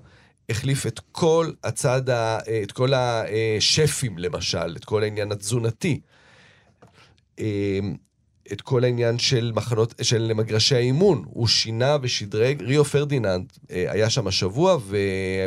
החליף את כל הצד, ה, אה, את כל השפים למשל, את כל העניין התזונתי. את כל העניין של מחנות, של מגרשי האימון. הוא שינה ושדרג. ריו פרדיננד אה, היה שם השבוע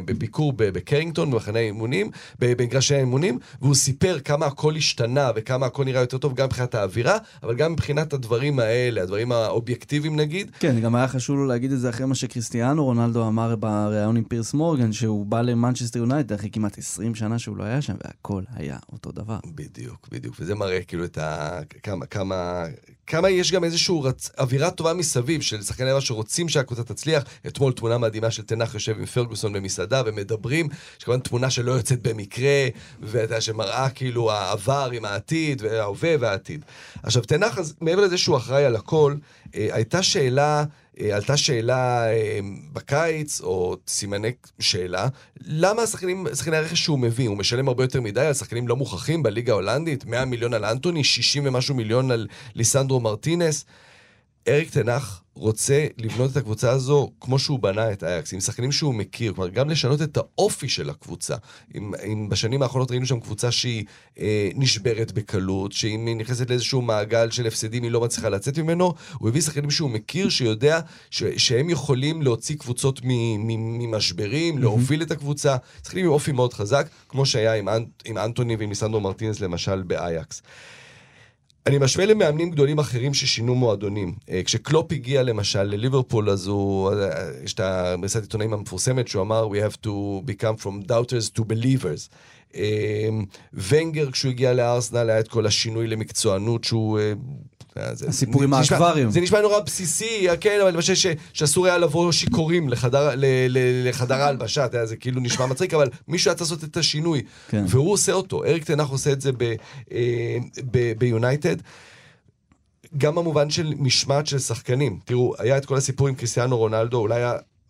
בביקור בקרינגטון, במחנה האימונים, במגרשי האימונים, והוא סיפר כמה הכל השתנה וכמה הכל נראה יותר טוב גם מבחינת האווירה, אבל גם מבחינת הדברים האלה, הדברים האובייקטיביים נגיד. כן, גם היה חשוב לו להגיד את זה אחרי מה שקריסטיאנו רונלדו אמר בריאיון עם פירס מורגן, שהוא בא למנצ'סטר יונייטד אחרי כמעט 20 שנה שהוא לא היה שם, והכל היה אותו דבר. בדיוק, בדיוק. וזה מראה כאילו את ה... כמה, כמה, כמה יש גם איזושהי רצ... אווירה טובה מסביב של שחקני רבע שרוצים שהקבוצה תצליח. אתמול תמונה מדהימה של תנח יושב עם פרגוסון במסעדה ומדברים, שכמובן תמונה שלא יוצאת במקרה, ואתה יודע, שמראה כאילו העבר עם העתיד, וההווה והעתיד. עכשיו, תנח, מעבר לזה שהוא אחראי על הכל, אה, הייתה שאלה... אה, עלתה שאלה אה, בקיץ, או סימני שאלה, למה השחקנים, שחקני הרכש שהוא מביא, הוא משלם הרבה יותר מדי על שחקנים לא מוכחים בליגה ההולנדית, 100 מיליון על אנטוני, 60 ומשהו מיליון על ליסנדרו מרטינס. אריק תנח רוצה לבנות את הקבוצה הזו כמו שהוא בנה את אייקס, עם שחקנים שהוא מכיר, כלומר גם לשנות את האופי של הקבוצה. אם, אם בשנים האחרונות ראינו שם קבוצה שהיא אה, נשברת בקלות, שאם היא נכנסת לאיזשהו מעגל של הפסדים היא לא מצליחה לצאת ממנו, הוא הביא שחקנים שהוא מכיר, שיודע ש, שהם יכולים להוציא קבוצות ממשברים, mm-hmm. להוביל את הקבוצה, שחקנים עם אופי מאוד חזק, כמו שהיה עם, אנ, עם אנטוני ועם ניסנדרו מרטינס למשל באייקס. אני משווה למאמנים גדולים אחרים ששינו מועדונים. אה, כשקלופ הגיע למשל לליברפול, אז הוא, אה, יש את המריסת עיתונאים המפורסמת שהוא אמר, We have to become from doubters to believers. אה, ונגר, כשהוא הגיע לארסנל, היה את כל השינוי למקצוענות שהוא הסיפור עם האקווריום. זה נשמע נורא בסיסי, כן, אבל אני חושב שאסור היה לבוא שיכורים לחדר ההלבשה, זה כאילו נשמע מצחיק, אבל מישהו היה צריך לעשות את השינוי, כן. והוא עושה אותו. אריק תנח עושה את זה אה, ביונייטד. גם במובן של משמעת של שחקנים. תראו, היה את כל הסיפור עם קריסטיאנו רונלדו, אולי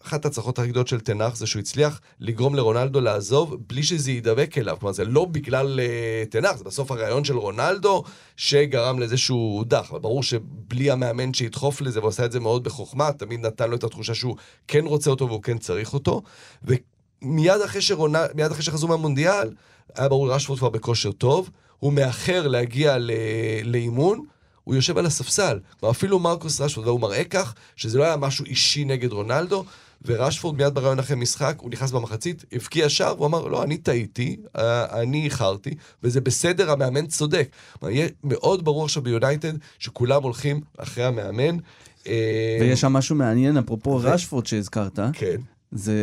אחת ההצלחות הכי גדולות של תנח זה שהוא הצליח לגרום לרונלדו לעזוב בלי שזה יידבק אליו. כלומר, זה לא בגלל uh, תנח, זה בסוף הרעיון של רונלדו שגרם לזה שהוא הודח. אבל ברור שבלי המאמן שידחוף לזה, והוא עשה את זה מאוד בחוכמה, תמיד נתן לו את התחושה שהוא כן רוצה אותו והוא כן צריך אותו. ומיד אחרי, שרונל, אחרי שחזרו מהמונדיאל, היה ברור רשפורד כבר בכושר טוב, הוא מאחר להגיע לאימון. הוא יושב על הספסל. אפילו מרקוס רשפורד, והוא מראה כך שזה לא היה משהו אישי נגד רונלדו, ורשפורד מיד בריאיון אחרי משחק, הוא נכנס במחצית, הבקיע שער, והוא אמר, לא, אני טעיתי, אה, אני איחרתי, וזה בסדר, המאמן צודק. יהיה מאוד ברור עכשיו ביונייטד, שכולם הולכים אחרי המאמן. אה, ויש שם משהו מעניין, אפרופו ו... רשפורד שהזכרת. כן. זה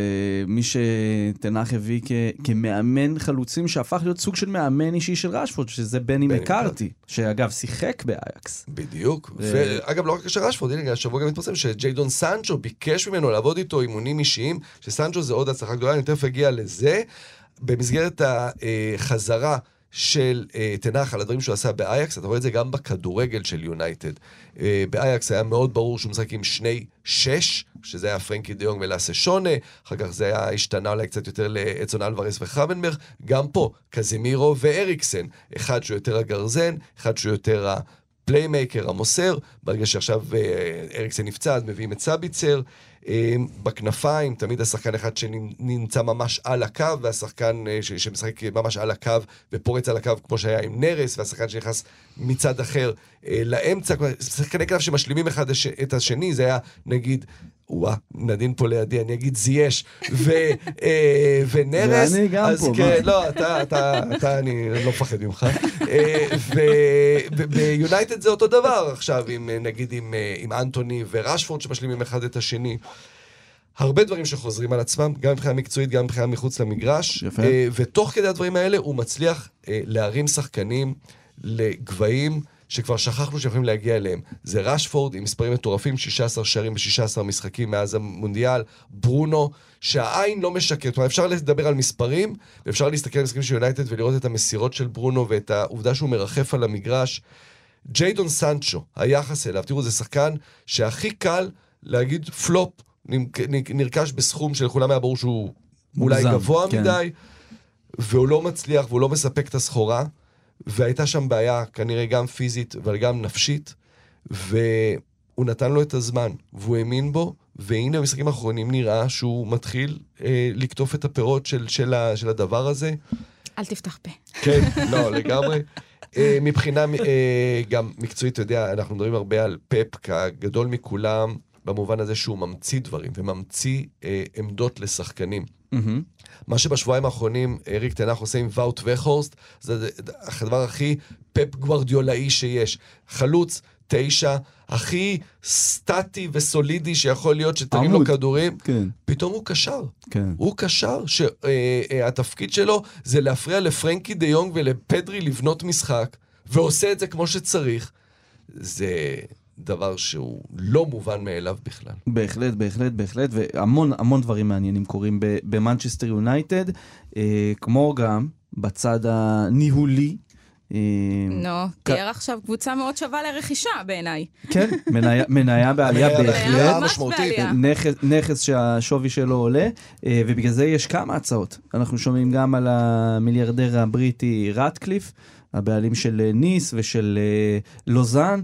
מי שתנח הביא כ, כמאמן חלוצים שהפך להיות סוג של מאמן אישי של רשפורד, שזה בני מקארתי, שאגב שיחק באייקס. בדיוק, ו... ואגב לא רק של רשפורד, הנה השבוע גם מתפרסם שג'יידון סנצ'ו ביקש ממנו לעבוד איתו אימונים אישיים, שסנצ'ו זה עוד הצלחה גדולה, אני תכף אגיע לזה. במסגרת החזרה של אה, תנח על הדברים שהוא עשה באייאקס, אתה רואה את זה גם בכדורגל של יונייטד. אה, באייאקס היה מאוד ברור שהוא משחק עם שני שש, שזה היה פרנקי דה יונג ולאסה שונה, אחר כך זה היה השתנה אולי קצת יותר לאדסון אלווארס וחרבנברג, גם פה, קזימירו ואריקסן, אחד שהוא יותר הגרזן, אחד שהוא יותר ה playmaker, המוסר, ברגע שעכשיו אה, אריקסן נפצע, אז מביאים את סביצר. אמ, בכנפיים, תמיד השחקן אחד שנמצא ממש על הקו, והשחקן אה, שמשחק ממש על הקו ופורץ על הקו, כמו שהיה עם נרס, והשחקן שנכנס מצד אחר אה, לאמצע, שחקני כנף שמשלימים אחד את השני, זה היה נגיד וואה, נדין פה לידי, אני אגיד זייש ו, אה, ונרס. ואני גם אז פה. כן, לא, אתה, אתה, אתה, אני לא מפחד ממך. אה, וביונייטד זה אותו דבר עכשיו, עם, נגיד עם, אה, עם אנטוני ורשפורד שמשלימים אחד את השני. הרבה דברים שחוזרים על עצמם, גם מבחינה מקצועית, גם מבחינה מחוץ למגרש. יפה. אה, ותוך כדי הדברים האלה הוא מצליח אה, להרים שחקנים לגבהים. שכבר שכחנו שיכולים להגיע אליהם. זה ראשפורד עם מספרים מטורפים, 16 שערים ב-16 משחקים מאז המונדיאל, ברונו, שהעין לא משקרת. כלומר, אפשר לדבר על מספרים, ואפשר להסתכל על משחקים של יונייטד ולראות את המסירות של ברונו ואת העובדה שהוא מרחף על המגרש. ג'יידון סנצ'ו, היחס אליו, תראו, זה שחקן שהכי קל להגיד פלופ, נרכש בסכום שלכולם היה ברור שהוא אולי גבוה כן. מדי, והוא לא מצליח והוא לא מספק את הסחורה. והייתה שם בעיה, כנראה גם פיזית, אבל גם נפשית, והוא נתן לו את הזמן, והוא האמין בו, והנה במשחקים האחרונים נראה שהוא מתחיל אה, לקטוף את הפירות של, של, ה, של הדבר הזה. אל תפתח פה. כן, לא, לגמרי. אה, מבחינה אה, גם מקצועית, אתה יודע, אנחנו מדברים הרבה על פפ כגדול מכולם, במובן הזה שהוא ממציא דברים וממציא אה, עמדות לשחקנים. Mm-hmm. מה שבשבועיים האחרונים אריק תנח עושה עם ואוט וחורסט, זה הדבר הכי פפ גוורדיולאי שיש. חלוץ, תשע, הכי סטטי וסולידי שיכול להיות שתרים לו כדורים, כן. פתאום הוא קשר. כן. הוא קשר שהתפקיד אה, אה, שלו זה להפריע לפרנקי דה יונג ולפדרי לבנות משחק, ועושה את זה כמו שצריך. זה... דבר שהוא לא מובן מאליו בכלל. בהחלט, בהחלט, בהחלט, והמון המון דברים מעניינים קורים במנצ'סטר יונייטד, אה, כמו גם בצד הניהולי. נו, תיאר עכשיו קבוצה מאוד שווה לרכישה בעיניי. כן, מניה- בעלייה בהחלט. נכס, שהשווי שלו עולה, אה, ובגלל זה יש כמה הצעות. אנחנו שומעים גם על המיליארדר הבריטי רטקליף, הבעלים של אה, ניס ושל אה, לוזאן,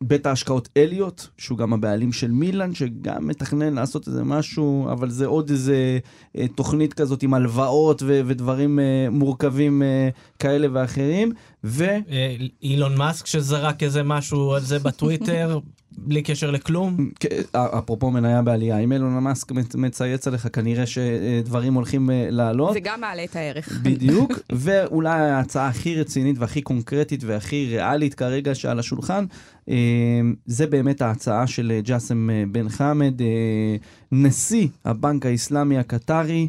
בית ההשקעות אליוט, שהוא גם הבעלים של מילאן, שגם מתכנן לעשות איזה משהו, אבל זה עוד איזה אה, תוכנית כזאת עם הלוואות ו- ודברים אה, מורכבים אה, כאלה ואחרים, ו... אה, אילון מאסק שזרק איזה משהו על זה בטוויטר, [LAUGHS] בלי קשר לכלום. כן, אפרופו מניה בעלייה, אם אילון מאסק מצ- מצייץ עליך, כנראה שדברים הולכים אה, לעלות. זה גם מעלה את הערך. בדיוק, [LAUGHS] ואולי ההצעה הכי רצינית והכי קונקרטית והכי ריאלית כרגע שעל השולחן, אה, זה באמת ההצעה של אה, ג'אסם בן חמד, נשיא הבנק האסלאמי הקטרי.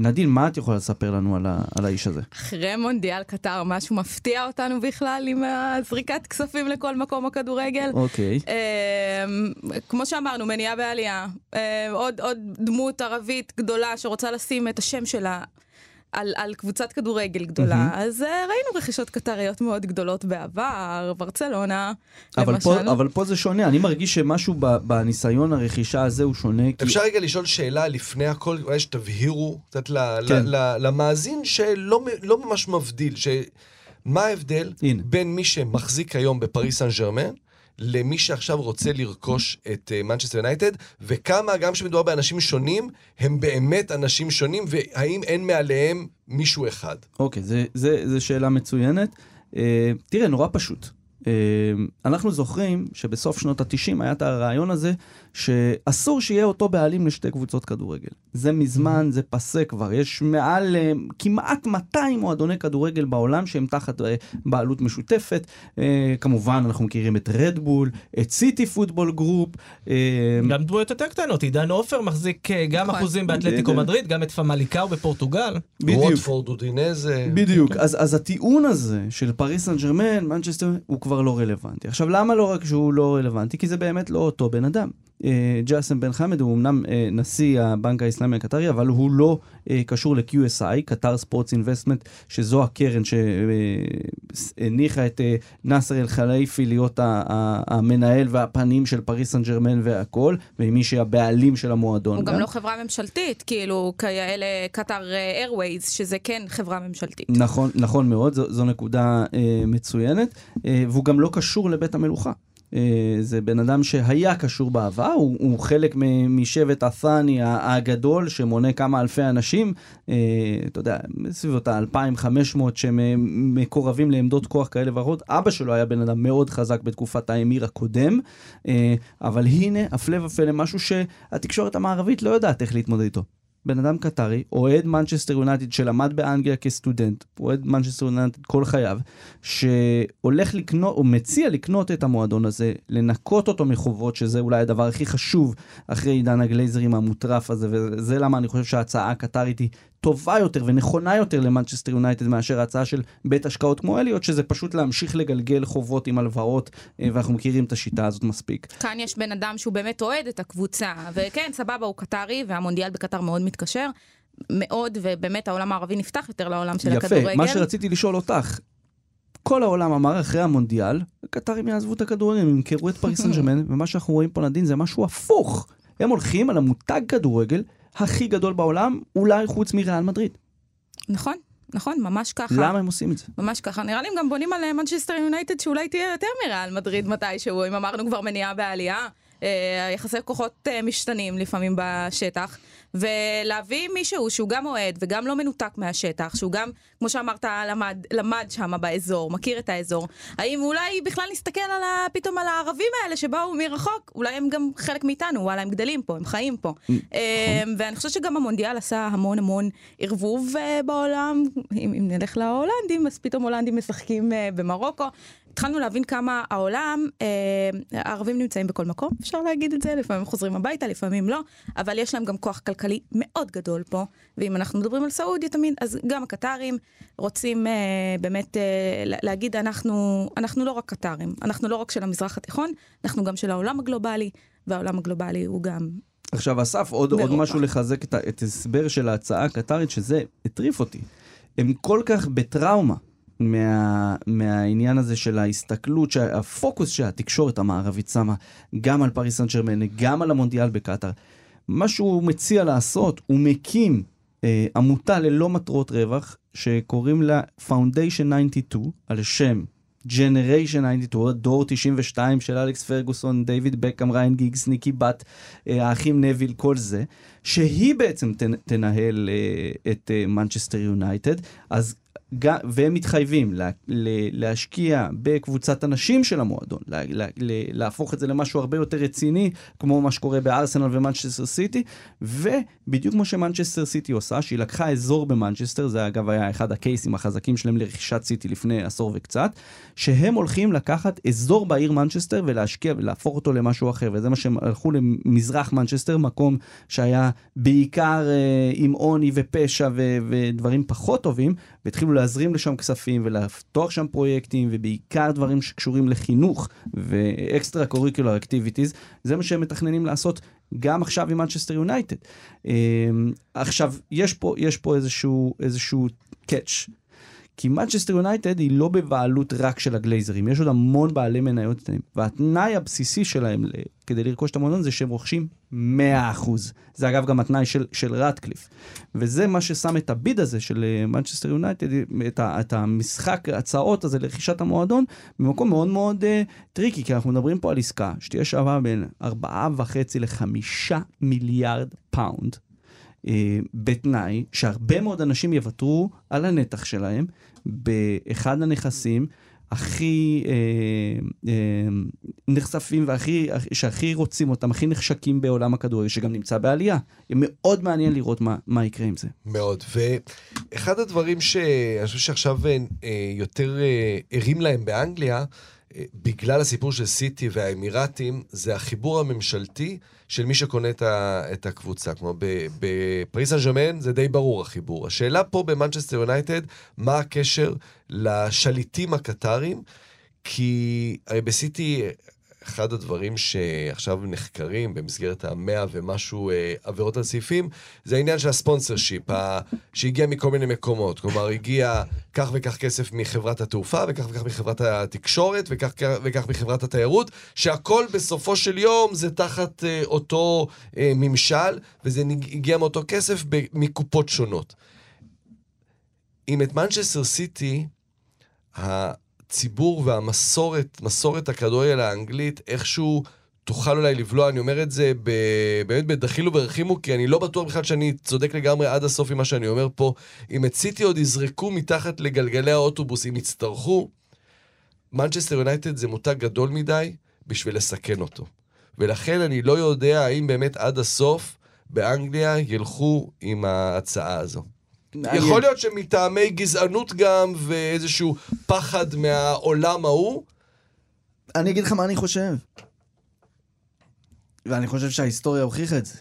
אה, נדין, מה את יכולה לספר לנו על, ה, על האיש הזה? אחרי מונדיאל קטר, משהו מפתיע אותנו בכלל עם הזריקת כספים לכל מקום הכדורגל? אוקיי. אמ, כמו שאמרנו, מניעה בעלייה. אמ, עוד, עוד דמות ערבית גדולה שרוצה לשים את השם שלה על, על קבוצת כדורגל גדולה. אז אה, ראינו רכישות קטריות מאוד גדולות בעבר, ברצלונה, אבל למשל. פה, אבל פה זה שונה, אני מרגיש שמשהו ב, בניסיון הרכישה הזה הוא שונה. כי... אפשר רגע לשאול שאלה לפני הכל, אולי שתבהירו קצת ל- כן. ל- ל- למאזין שלא לא ממש מבדיל, ש- מה ההבדל הנה. בין מי שמחזיק היום בפריס סן ג'רמן למי שעכשיו רוצה לרכוש את מנצ'סטר יונייטד, וכמה, גם כשמדובר באנשים שונים, הם באמת אנשים שונים, והאם אין מעליהם מישהו אחד. אוקיי, זה, זה שאלה מצוינת. אה, תראה, נורא פשוט. אה, אנחנו זוכרים שבסוף שנות ה-90 היה את הרעיון הזה שאסור שיהיה אותו בעלים לשתי קבוצות כדורגל. זה מזמן, זה פסה כבר. יש מעל אה, כמעט 200 מועדוני כדורגל בעולם שהם תחת אה, בעלות משותפת. אה, כמובן, אנחנו מכירים את רדבול, את סיטי פוטבול גרופ. גם דמויות יותר קטנות, עידן עופר מחזיק גם נכון. אחוזים באתלטיקו. מדריד, גם את פמליקאו בפורטוגל. בדיוק. ווטפורד אודינזה. בדיוק, אז, אז הטיעון הזה של פריס סן ג'רמן, מנצ'סטר, הוא כבר לא רלוונטי. עכשיו, למה לא רק שהוא לא רלוונטי? כי זה באמת לא אותו בן אדם. ג'אסם בן חמד הוא אמנם אה, נשיא הבנק האסלאמי הקטרי, אבל הוא לא אה, קשור ל-QSI, Qatar Sports Investment, שזו הקרן שהניחה את אה, נאסר אל-חלייפי להיות המנהל והפנים של פריס סן ג'רמן והכל, ומי שהבעלים של המועדון. הוא גם לא חברה ממשלתית, כאילו כאלה Qatar Airways, שזה כן חברה ממשלתית. נכון, נכון מאוד, זו, זו נקודה אה, מצוינת, אה, והוא גם לא קשור לבית המלוכה. אה, זה בן אדם שהיה קשור בעבר, הוא, הוא חלק משבט הת'אני ה- הגדול, שמונה כמה אלפי אנשים, אה, אתה יודע, בסביבות ה-2500 שהם אה, לעמדות כוח כאלה ואחרות. אבא שלו היה בן אדם מאוד חזק בתקופת האמיר הקודם, אבל הנה, הפלא ופלא, משהו שהתקשורת המערבית לא יודעת איך להתמודד איתו. בן אדם קטרי, אוהד מנצ'סטר יונייטד שלמד באנגליה כסטודנט, אוהד מנצ'סטר יונייטד כל חייו, שהולך לקנות, או מציע לקנות את המועדון הזה, לנקות אותו מחובות, שזה אולי הדבר הכי חשוב אחרי עידן הגלייזרים המטורף הזה, וזה למה אני חושב שההצעה הקטרית היא טובה יותר ונכונה יותר למנצ'סטר יונייטד מאשר ההצעה של בית השקעות כמו אליוט, שזה פשוט להמשיך לגלגל חובות עם הלוואות, אה, ואנחנו מכירים את השיטה הזאת מספיק. כאן יש בן אדם שהוא באמת אוהד את הקבוצה, וכן, סבבה, הוא קטרי, והמונדיאל בקטר מאוד מתקשר. מאוד, ובאמת העולם הערבי נפתח יותר לעולם של יפה, הכדורגל. מה שרציתי לשאול אותך, כל העולם אמר אחרי המונדיאל, הקטרים יעזבו את הכדורגל, הם ימכרו את פריס [LAUGHS] סן ג'רמן, ומה שאנחנו רואים פה נדין זה משהו הפוך. הם הולכים על המותג כדורגל הכי גדול בעולם, אולי חוץ מריאל מדריד. נכון, נכון, ממש ככה. למה הם עושים את זה? ממש ככה. נראה לי הם גם בונים על אה, מנצ'סטר יונייטד שאולי תהיה יותר מריאל מדריד מתישהו, אם אמרנו כבר מניעה בעלייה. אה, יחסי כוחות אה, משתנים לפעמים בשטח, ולהביא מישהו שהוא גם אוהד וגם לא מנותק מהשטח, שהוא גם, כמו שאמרת, למד, למד שם באזור, מכיר את האזור. האם אולי בכלל נסתכל על ה, פתאום על הערבים האלה שבאו מרחוק, אולי הם גם חלק מאיתנו, וואלה, הם גדלים פה, הם חיים פה. אה, ואני חושבת שגם המונדיאל עשה המון המון ערבוב אה, בעולם. אם, אם נלך להולנדים, אז פתאום הולנדים משחקים אה, במרוקו. התחלנו להבין כמה העולם, אה, הערבים נמצאים בכל מקום, אפשר להגיד את זה, לפעמים חוזרים הביתה, לפעמים לא, אבל יש להם גם כוח כלכלי מאוד גדול פה, ואם אנחנו מדברים על סעודיה תמיד, אז גם הקטרים רוצים אה, באמת אה, לה- להגיד, אנחנו, אנחנו לא רק קטרים, אנחנו לא רק של המזרח התיכון, אנחנו גם של העולם הגלובלי, והעולם הגלובלי הוא גם... עכשיו, אסף, עוד, עוד. משהו לחזק את, את ההסבר של ההצעה הקטרית, שזה הטריף אותי. הם כל כך בטראומה מה, מהעניין הזה של ההסתכלות, הפוקוס שהתקשורת המערבית שמה גם על פריס סן ג'רמן, גם על המונדיאל בקטאר. מה שהוא מציע לעשות, הוא מקים אה, עמותה ללא מטרות רווח, שקוראים לה Foundation 92, על שם Generation 92, דור 92 של אלכס פרגוסון, דיוויד בקהאם, ראיין גיגס, ניקי בת, אה, האחים נוויל, כל זה, שהיא בעצם תנ, תנהל אה, את מנצ'סטר יונייטד, אז והם מתחייבים לה, לה, להשקיע בקבוצת הנשים של המועדון, לה, לה, לה, להפוך את זה למשהו הרבה יותר רציני, כמו מה שקורה בארסנל ומנצ'סטר סיטי, ובדיוק כמו שמנצ'סטר סיטי עושה, שהיא לקחה אזור במנצ'סטר, זה אגב היה אחד הקייסים החזקים שלהם לרכישת סיטי לפני עשור וקצת, שהם הולכים לקחת אזור בעיר מנצ'סטר ולהשקיע ולהפוך אותו למשהו אחר, וזה מה שהם הלכו למזרח מנצ'סטר, מקום שהיה בעיקר אה, עם עוני ופשע ו- ודברים פחות טובים, והתחילו להזרים לשם כספים ולפתוח שם פרויקטים, ובעיקר דברים שקשורים לחינוך ו extracurricular activities, זה מה שהם מתכננים לעשות גם עכשיו עם מנצ'סטר יונייטד. עכשיו, יש פה, יש פה איזשהו, איזשהו catch. כי מנצ'סטר יונייטד היא לא בבעלות רק של הגלייזרים, יש עוד המון בעלי מניות אצלם, והתנאי הבסיסי שלהם כדי לרכוש את המועדון זה שהם רוכשים 100%. זה אגב גם התנאי של, של רטקליף. וזה מה ששם את ה bid הזה של מנצ'סטר יונייטד, את, ה- את המשחק הצעות הזה לרכישת המועדון, במקום מאוד מאוד אה, tricky, כי אנחנו מדברים פה על עסקה שתהיה שווה בין 4.5 ל-5 מיליארד פאונד. אה, בתנאי שהרבה מאוד אנשים יוותרו על הנתח שלהם באחד הנכסים הכי אה, אה, נחשפים והכי, שהכי רוצים אותם, הכי נחשקים בעולם הכדורגל, שגם נמצא בעלייה. מאוד מעניין לראות מה, מה יקרה עם זה. מאוד. ואחד הדברים שאני חושב שעכשיו אה, יותר אה, ערים להם באנגליה, בגלל הסיפור של סיטי והאמירתים, זה החיבור הממשלתי של מי שקונה את, את הקבוצה. כלומר, בפריס סן ג'רמן זה די ברור החיבור. השאלה פה במנצ'סטר יונייטד, מה הקשר לשליטים הקטרים? כי הרי בסיטי אחד הדברים שעכשיו נחקרים במסגרת המאה ומשהו אה, עבירות על סעיפים, זה העניין של הספונסר שיפ, ה... שהגיע מכל מיני מקומות. כלומר, הגיע כך וכך כסף מחברת התעופה, וכך וכך מחברת התקשורת, וכך וכך מחברת התיירות, שהכל בסופו של יום זה תחת אה, אותו אה, ממשל, וזה הגיע מאותו כסף ב... מקופות שונות. אם את מנצ'סטר סיטי, הציבור והמסורת, מסורת הכדורגל האנגלית, איכשהו תוכל אולי לבלוע, אני אומר את זה ב... באמת בדחילו ורחימו, כי אני לא בטוח בכלל שאני צודק לגמרי עד הסוף עם מה שאני אומר פה. אם את סיטי עוד יזרקו מתחת לגלגלי האוטובוס, אם יצטרכו, מנצ'סטר יונייטד זה מותג גדול מדי בשביל לסכן אותו. ולכן אני לא יודע האם באמת עד הסוף באנגליה ילכו עם ההצעה הזו. יכול להיות שמטעמי גזענות גם, ואיזשהו פחד מהעולם ההוא. אני אגיד לך מה אני חושב. ואני חושב שההיסטוריה הוכיחה את זה.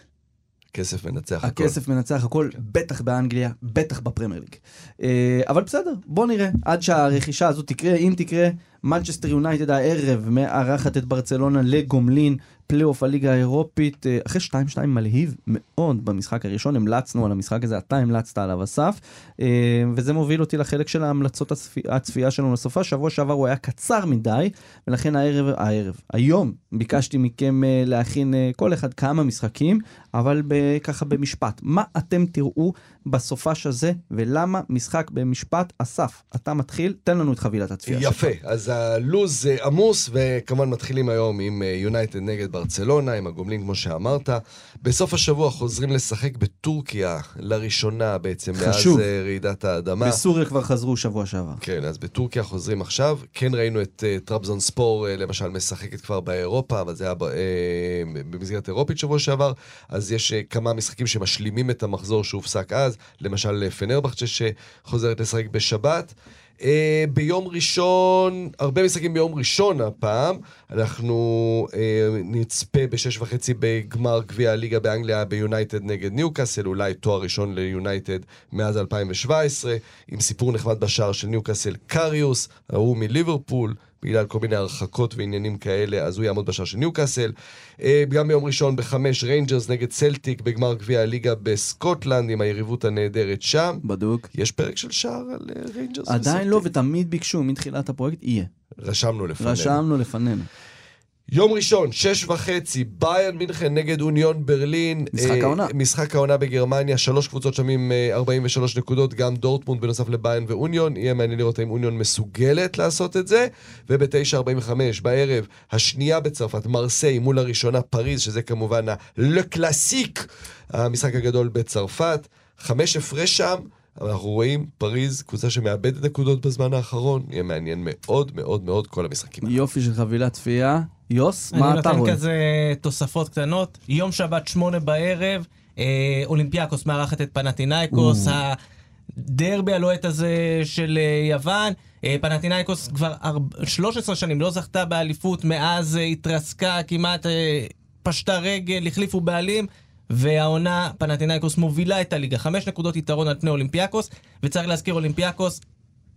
הכסף מנצח הכל. הכסף מנצח הכל, בטח באנגליה, בטח בפרמייר ליג. אה, אבל בסדר, בוא נראה, עד שהרכישה הזאת תקרה, אם תקרה, מנצ'סטר יונייטד הערב מארחת את ברצלונה לגומלין, פלייאוף הליגה האירופית, אה, אחרי 2-2 מלהיב מאוד במשחק הראשון, המלצנו על המשחק הזה, אתה המלצת עליו אסף, אה, וזה מוביל אותי לחלק של ההמלצות הצפי, הצפייה שלנו לסופ"ש, שבוע שעבר הוא היה קצר מדי, ולכן הערב, הערב, היום ביקשתי מכם להכין כל אחד כמה משחקים, אבל ככה במשפט, מה אתם תראו בסופש הזה, ולמה משחק במשפט? אסף, אתה מתחיל, תן לנו את חבילת הצפייה. יפה, שלך. אז הלו"ז עמוס, וכמובן מתחילים היום עם יונייטד נגד ברצלונה, עם הגומלין כמו שאמרת. בסוף השבוע חוזרים לשחק בטורקיה לראשונה בעצם, חשוב. מאז רעידת האדמה. בסוריה כבר חזרו שבוע שעבר. כן, אז בטורקיה חוזרים עכשיו. כן ראינו את uh, טרבזון ספור, uh, למשל, משחקת כבר באירופה, אבל זה היה uh, במסגרת אירופית שבוע שעבר. אז יש uh, כמה משחקים שמשלימים את המחזור שהופסק אז. למשל, פנרבכצ'ה שחוזרת לשחק בשבת. Uh, ביום ראשון, הרבה משחקים ביום ראשון הפעם, אנחנו uh, נצפה בשש וחצי בגמר גביע הליגה באנגליה ביונייטד נגד ניוקאסל, אולי תואר ראשון ליונייטד מאז 2017, עם סיפור נחמד בשער של ניוקאסל קריוס, ההוא מליברפול, בגלל כל מיני הרחקות ועניינים כאלה, אז הוא יעמוד בשער של ניוקאסל. אה, גם ביום ראשון בחמש ריינג'רס נגד צלטיק בגמר גביע הליגה בסקוטלנד, עם היריבות הנהדרת שם. בדוק. יש פרק של שער על אה, ריינג'רס עדיין לא, וסלטיק? ותמיד ביקשו מתחילת הפרויקט, יהיה. רשמנו לפנינו. רשמנו לפנינו. יום ראשון, שש וחצי, באיירן מינכן נגד אוניון ברלין. משחק אה, העונה. משחק העונה בגרמניה, שלוש קבוצות שם עם אה, 43 נקודות, גם דורטמונד בנוסף לבאיירן ואוניון. יהיה מעניין לראות האם אוניון מסוגלת לעשות את זה. וב-9.45 בערב, השנייה בצרפת, מרסיי מול הראשונה, פריז, שזה כמובן ה-le classique, המשחק הגדול בצרפת. חמש הפרש שם. אבל אנחנו רואים פריז, קבוצה שמאבדת נקודות בזמן האחרון, יהיה מעניין מאוד מאוד מאוד כל המשחקים. יופי של חבילת צפייה. יוס, אני מה אתה נותן רואה? כזה תוספות קטנות. יום שבת שמונה בערב, אה, אולימפיאקוס מארחת את פנטינאיקוס, הדרבי הלוהט הזה של אה, יוון. אה, פנטינאיקוס כבר ארבע- 13 שנים לא זכתה באליפות, מאז אה, התרסקה, כמעט אה, פשטה רגל, החליפו בעלים. והעונה, פנטינאיקוס מובילה את הליגה, חמש נקודות יתרון על פני אולימפיאקוס, וצריך להזכיר אולימפיאקוס,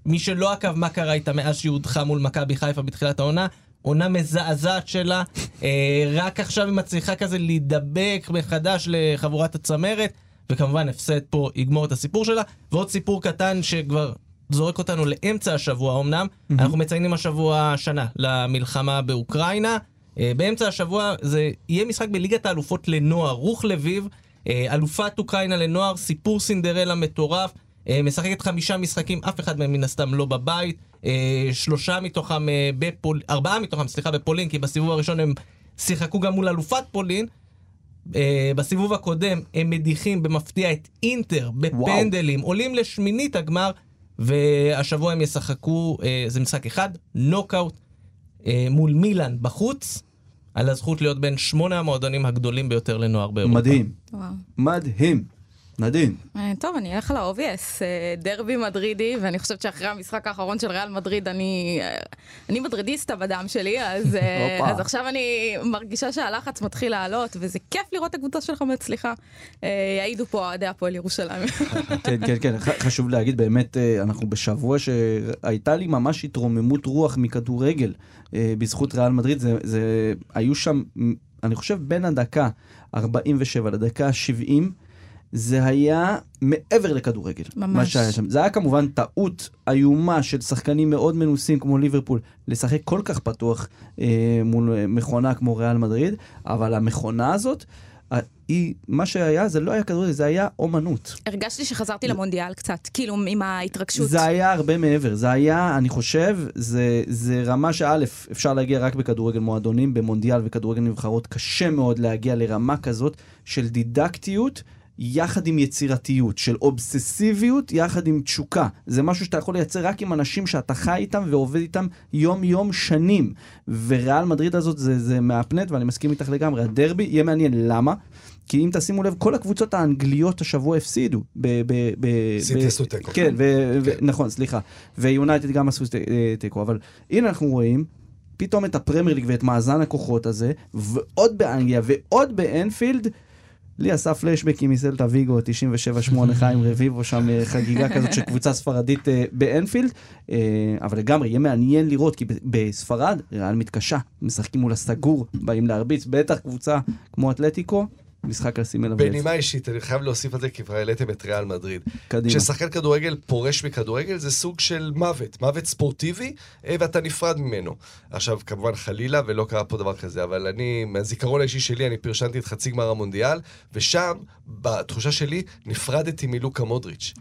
מי שלא עקב מה קרה איתה מאז שהיא הודחה מול מכבי חיפה בתחילת העונה, עונה מזעזעת שלה, אה, רק עכשיו היא מצליחה כזה להידבק מחדש לחבורת הצמרת, וכמובן הפסד פה יגמור את הסיפור שלה. ועוד סיפור קטן שכבר זורק אותנו לאמצע השבוע אמנם, אנחנו מציינים השבוע שנה למלחמה באוקראינה. אה, באמצע השבוע זה יהיה משחק בליגת האלופות לנוער, רוך לביב, אה, אלופת אוקראינה לנוער, סיפור סינדרלה מטורף. אה, משחקת חמישה משחקים, אף אחד מהם מן הסתם לא בבית. שלושה מתוכם בפול... ארבעה מתוכם, סליחה, בפולין, כי בסיבוב הראשון הם שיחקו גם מול אלופת פולין. בסיבוב הקודם הם מדיחים במפתיע את אינטר בפנדלים, עולים לשמינית הגמר, והשבוע הם ישחקו, זה משחק אחד, נוקאוט מול מילאן בחוץ, על הזכות להיות בין שמונה המועדונים הגדולים ביותר לנוער באירופה. מדהים. וואו. מדהים. נדין. אה, טוב, אני אלך על ה obvious, אה, דרבי מדרידי, ואני חושבת שאחרי המשחק האחרון של ריאל מדריד, אני, אה, אני מדרידיסטה בדם שלי, אז. [LAUGHS] אז עכשיו אני מרגישה שהלחץ מתחיל לעלות, וזה כיף לראות את הקבוצה שלך מצליחה. יעידו פה אוהדי הפועל ירושלים. [LAUGHS] כן, כן, כן. חשוב להגיד, באמת, אנחנו בשבוע שהייתה לי ממש התרוממות רוח מכדורגל בזכות ריאל מדריד. זה, זה, היו שם, אני חושב, בין הדקה 47 לדקה 70, זה היה מעבר לכדורגל. ממש. מה שהיה שם. זה היה כמובן טעות איומה של שחקנים מאוד מנוסים כמו ליברפול, לשחק כל כך פתוח אה, מול אה, מכונה כמו ריאל מדריד, אבל המכונה הזאת, היא, מה שהיה, זה לא היה כדורגל, זה היה אומנות. הרגשתי שחזרתי למונדיאל קצת, כאילו עם ההתרגשות. זה היה הרבה מעבר, זה היה, אני חושב, זה, זה רמה שא', אפשר להגיע רק בכדורגל מועדונים, במונדיאל וכדורגל נבחרות, קשה מאוד להגיע לרמה כזאת של דידקטיות. יחד עם יצירתיות, של אובססיביות יחד עם תשוקה. זה משהו שאתה יכול לייצר רק עם אנשים שאתה חי איתם ועובד איתם יום-יום שנים. וריאל מדריד הזאת זה, זה מהפנט, ואני מסכים איתך לגמרי. הדרבי יהיה מעניין, למה? כי אם תשימו לב, כל הקבוצות האנגליות השבוע הפסידו. ב- ב- ב- סיטי עשו תיקו. כן, כן. נכון, סליחה. ויונייטד גם עשו תיקו, אבל הנה אנחנו רואים פתאום את הפרמייר ליג ואת מאזן הכוחות הזה, ועוד באנגליה ועוד באנפילד. לי עשה פלשבקים מסלטה ויגו 97-8 [LAUGHS] חיים רביבו שם אה, חגיגה כזאת של קבוצה ספרדית אה, באנפילד. אה, אבל לגמרי יהיה מעניין לראות כי בספרד ריאל מתקשה. משחקים מול הסגור באים להרביץ. בטח קבוצה כמו אתלטיקו משחק לשים אליו. בנימה אישית, אני חייב להוסיף על זה, כי כבר העליתם את ריאל מדריד. קדימה. כששחקן כדורגל פורש מכדורגל, זה סוג של מוות, מוות ספורטיבי, אה, ואתה נפרד ממנו. עכשיו, כמובן חלילה, ולא קרה פה דבר כזה, אבל אני, מהזיכרון האישי שלי, אני פרשנתי את חצי גמר המונדיאל, ושם, בתחושה שלי, נפרדתי מלוקה מודריץ'.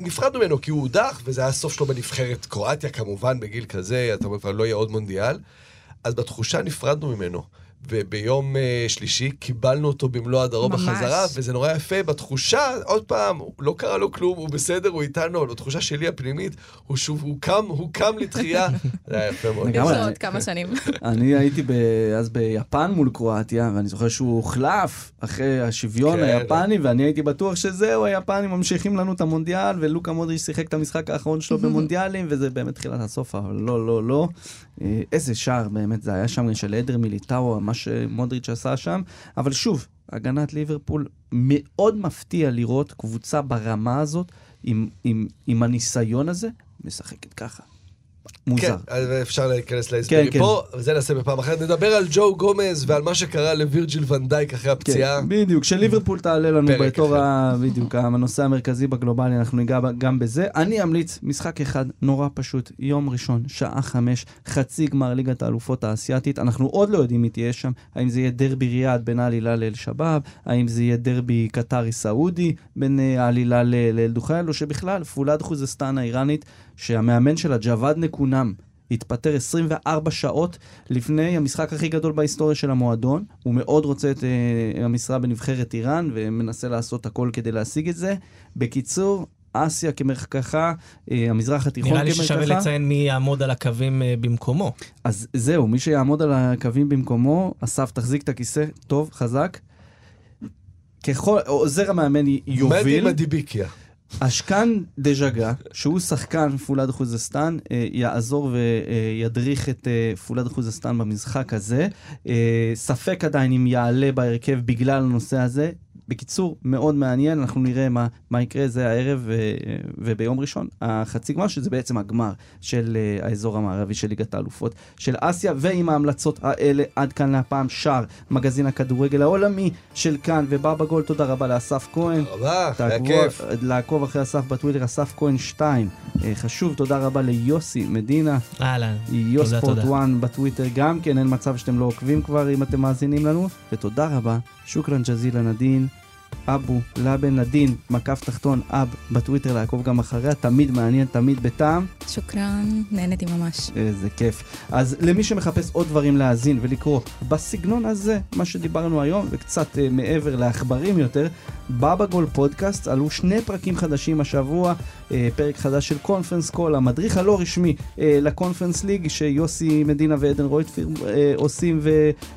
נפרדנו ממנו כי הוא הודח, וזה היה הסוף שלו בנבחרת קרואטיה, כמובן, בגיל כזה, אתה אומר, כבר לא יהיה עוד מונדיאל. אז בתחושה נפרדנו ממנו. וביום uh, שלישי קיבלנו אותו במלוא הדרו ממש. בחזרה, וזה נורא יפה. בתחושה, עוד פעם, לא קרה לו כלום, הוא בסדר, הוא איתנו, אבל בתחושה שלי הפנימית, הוא שוב, הוא קם, הוא קם לתחייה. [LAUGHS] זה היה יפה מאוד. יש. לו עוד כמה שנים. [LAUGHS] אני הייתי ב... אז ביפן מול קרואטיה, ואני זוכר שהוא הוחלף אחרי השוויון כן. היפני, ואני הייתי בטוח שזהו, היפנים ממשיכים לנו את המונדיאל, ולוקה מודריץ' שיחק את המשחק האחרון שלו [LAUGHS] במונדיאלים, וזה באמת תחילת הסוף, אבל לא, לא, לא. אה, איזה שער באמת זה היה שם של עדר מיליטאו, מה שמודריץ' עשה שם. אבל שוב, הגנת ליברפול, מאוד מפתיע לראות קבוצה ברמה הזאת, עם, עם, עם הניסיון הזה, משחקת ככה. מוזר. כן, אפשר להיכנס להסברים כן, כן. פה, וזה נעשה בפעם אחרת. נדבר על ג'ו גומז ועל מה שקרה לווירג'יל ונדייק אחרי הפציעה. כן, בדיוק, כשליברפול תעלה לנו בתור. ה... בדיוק, הנושא המרכזי בגלובלי, אנחנו ניגע גם בזה. אני אמליץ, משחק אחד, נורא פשוט, יום ראשון, שעה חמש, חצי גמר ליגת האלופות האסייתית. אנחנו עוד לא יודעים מי תהיה שם, האם זה יהיה דרבי ריאד בין העלילה לאל-שבאב, האם זה יהיה דרבי קטרי-סעודי בין אה, העלילה ל- לאל-דוחייל, או שבכלל, פולאד חוזסטן האיראנית, שהמאמן שלה, ג'וואד נקונם, התפטר 24 שעות לפני המשחק הכי גדול בהיסטוריה של המועדון. הוא מאוד רוצה את uh, המשרה בנבחרת איראן ומנסה לעשות הכל כדי להשיג את זה. בקיצור, אסיה כמרקחה, uh, המזרח התיכון נראה לי כמרקחה. ששווה לציין מי יעמוד על הקווים אה, במקומו. אז זהו, מי שיעמוד על הקווים במקומו, אסף, תחזיק את הכיסא, טוב, חזק. ככל, עוזר המאמן יוביל. מדי מדיביקיה. אשכן דז'גה, שהוא שחקן פולאד חוזסטן, אה, יעזור וידריך את אה, פולאד חוזסטן במשחק הזה. אה, ספק עדיין אם יעלה בהרכב בגלל הנושא הזה. בקיצור, מאוד מעניין, אנחנו נראה מה, מה יקרה, זה הערב אה, וביום ראשון, החצי גמר, שזה בעצם הגמר של אה, האזור המערבי של ליגת האלופות של אסיה, ועם ההמלצות האלה, עד כאן להפעם שער מגזין הכדורגל העולמי של כאן, ובבא גול, תודה רבה לאסף כהן. רבה, היה כיף. לעקוב אחרי אסף בטוויטר, אסף כהן 2. אה, חשוב, תודה רבה ליוסי מדינה, אהלן. תודה, תודה. 1 בטוויטר גם כן, אין מצב שאתם לא עוקבים כבר אם אתם מאזינים לנו. ותודה רבה, שוכרן ג'זילה נדין, אבו לבן נדין, מקף תחתון אב בטוויטר, לעקוב גם אחריה, תמיד מעניין, תמיד בטעם. שוכרן, נהניתי ממש. איזה כיף. אז למי שמחפש עוד דברים להאזין ולקרוא בסגנון הזה, מה שדיברנו היום, וקצת אה, מעבר לעכברים יותר, בבא גול פודקאסט, עלו שני פרקים חדשים השבוע, אה, פרק חדש של Conference Call, המדריך הלא רשמי אה, ל Conference League, שיוסי מדינה ועדן רויטפיר אה, עושים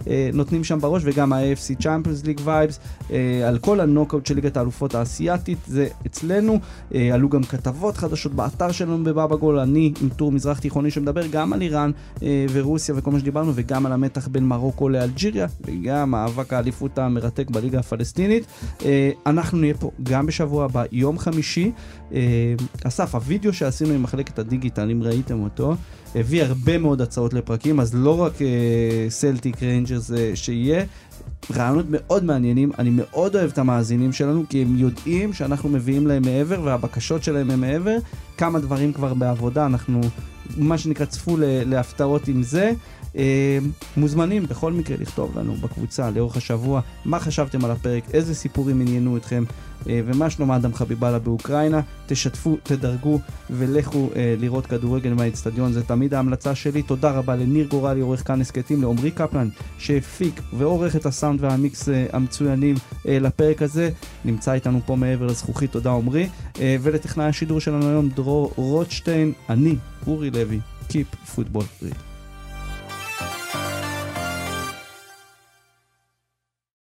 ונותנים שם בראש, וגם ה-AFC Champions League Vibes, אה, על כל הנוקאוט של ליגת האלופות האסייתית, זה אצלנו. אה, עלו גם כתבות חדשות באתר שלנו בבבא גול, אני עם טור מזרח תיכוני שמדבר גם על איראן אה, ורוסיה וכל מה שדיברנו, וגם על המתח בין מרוקו לאלג'יריה, וגם מאבק האליפות המרתק בליגה הפלסטינית. אה, אנחנו נהיה פה גם בשבוע הבא, יום חמישי. אה, אסף, הווידאו שעשינו עם מחלקת הדיגיטל, אם ראיתם אותו, הביא הרבה מאוד הצעות לפרקים, אז לא רק סלטיק ריינג'רס שיהיה. רעיונות מאוד מעניינים, אני מאוד אוהב את המאזינים שלנו, כי הם יודעים שאנחנו מביאים להם מעבר, והבקשות שלהם הם מעבר. כמה דברים כבר בעבודה, אנחנו, מה שנקרא, צפו להפתעות עם זה. אה, מוזמנים בכל מקרה לכתוב לנו בקבוצה לאורך השבוע מה חשבתם על הפרק, איזה סיפורים עניינו אתכם ומה שלום אדם חביבאללה באוקראינה. תשתפו, תדרגו ולכו אה, לראות כדורגל מהאצטדיון, זה תמיד ההמלצה שלי. תודה רבה לניר גורלי, עורך כאן הסכתים, לעמרי קפלן שהפיק ועורך את הסאונד והמיקס אה, המצוינים אה, לפרק הזה. נמצא איתנו פה מעבר לזכוכית, תודה עמרי. אה, ולטכנאי השידור שלנו היום דרור רוטשטיין, אני, אורי לוי, Keep Football Real.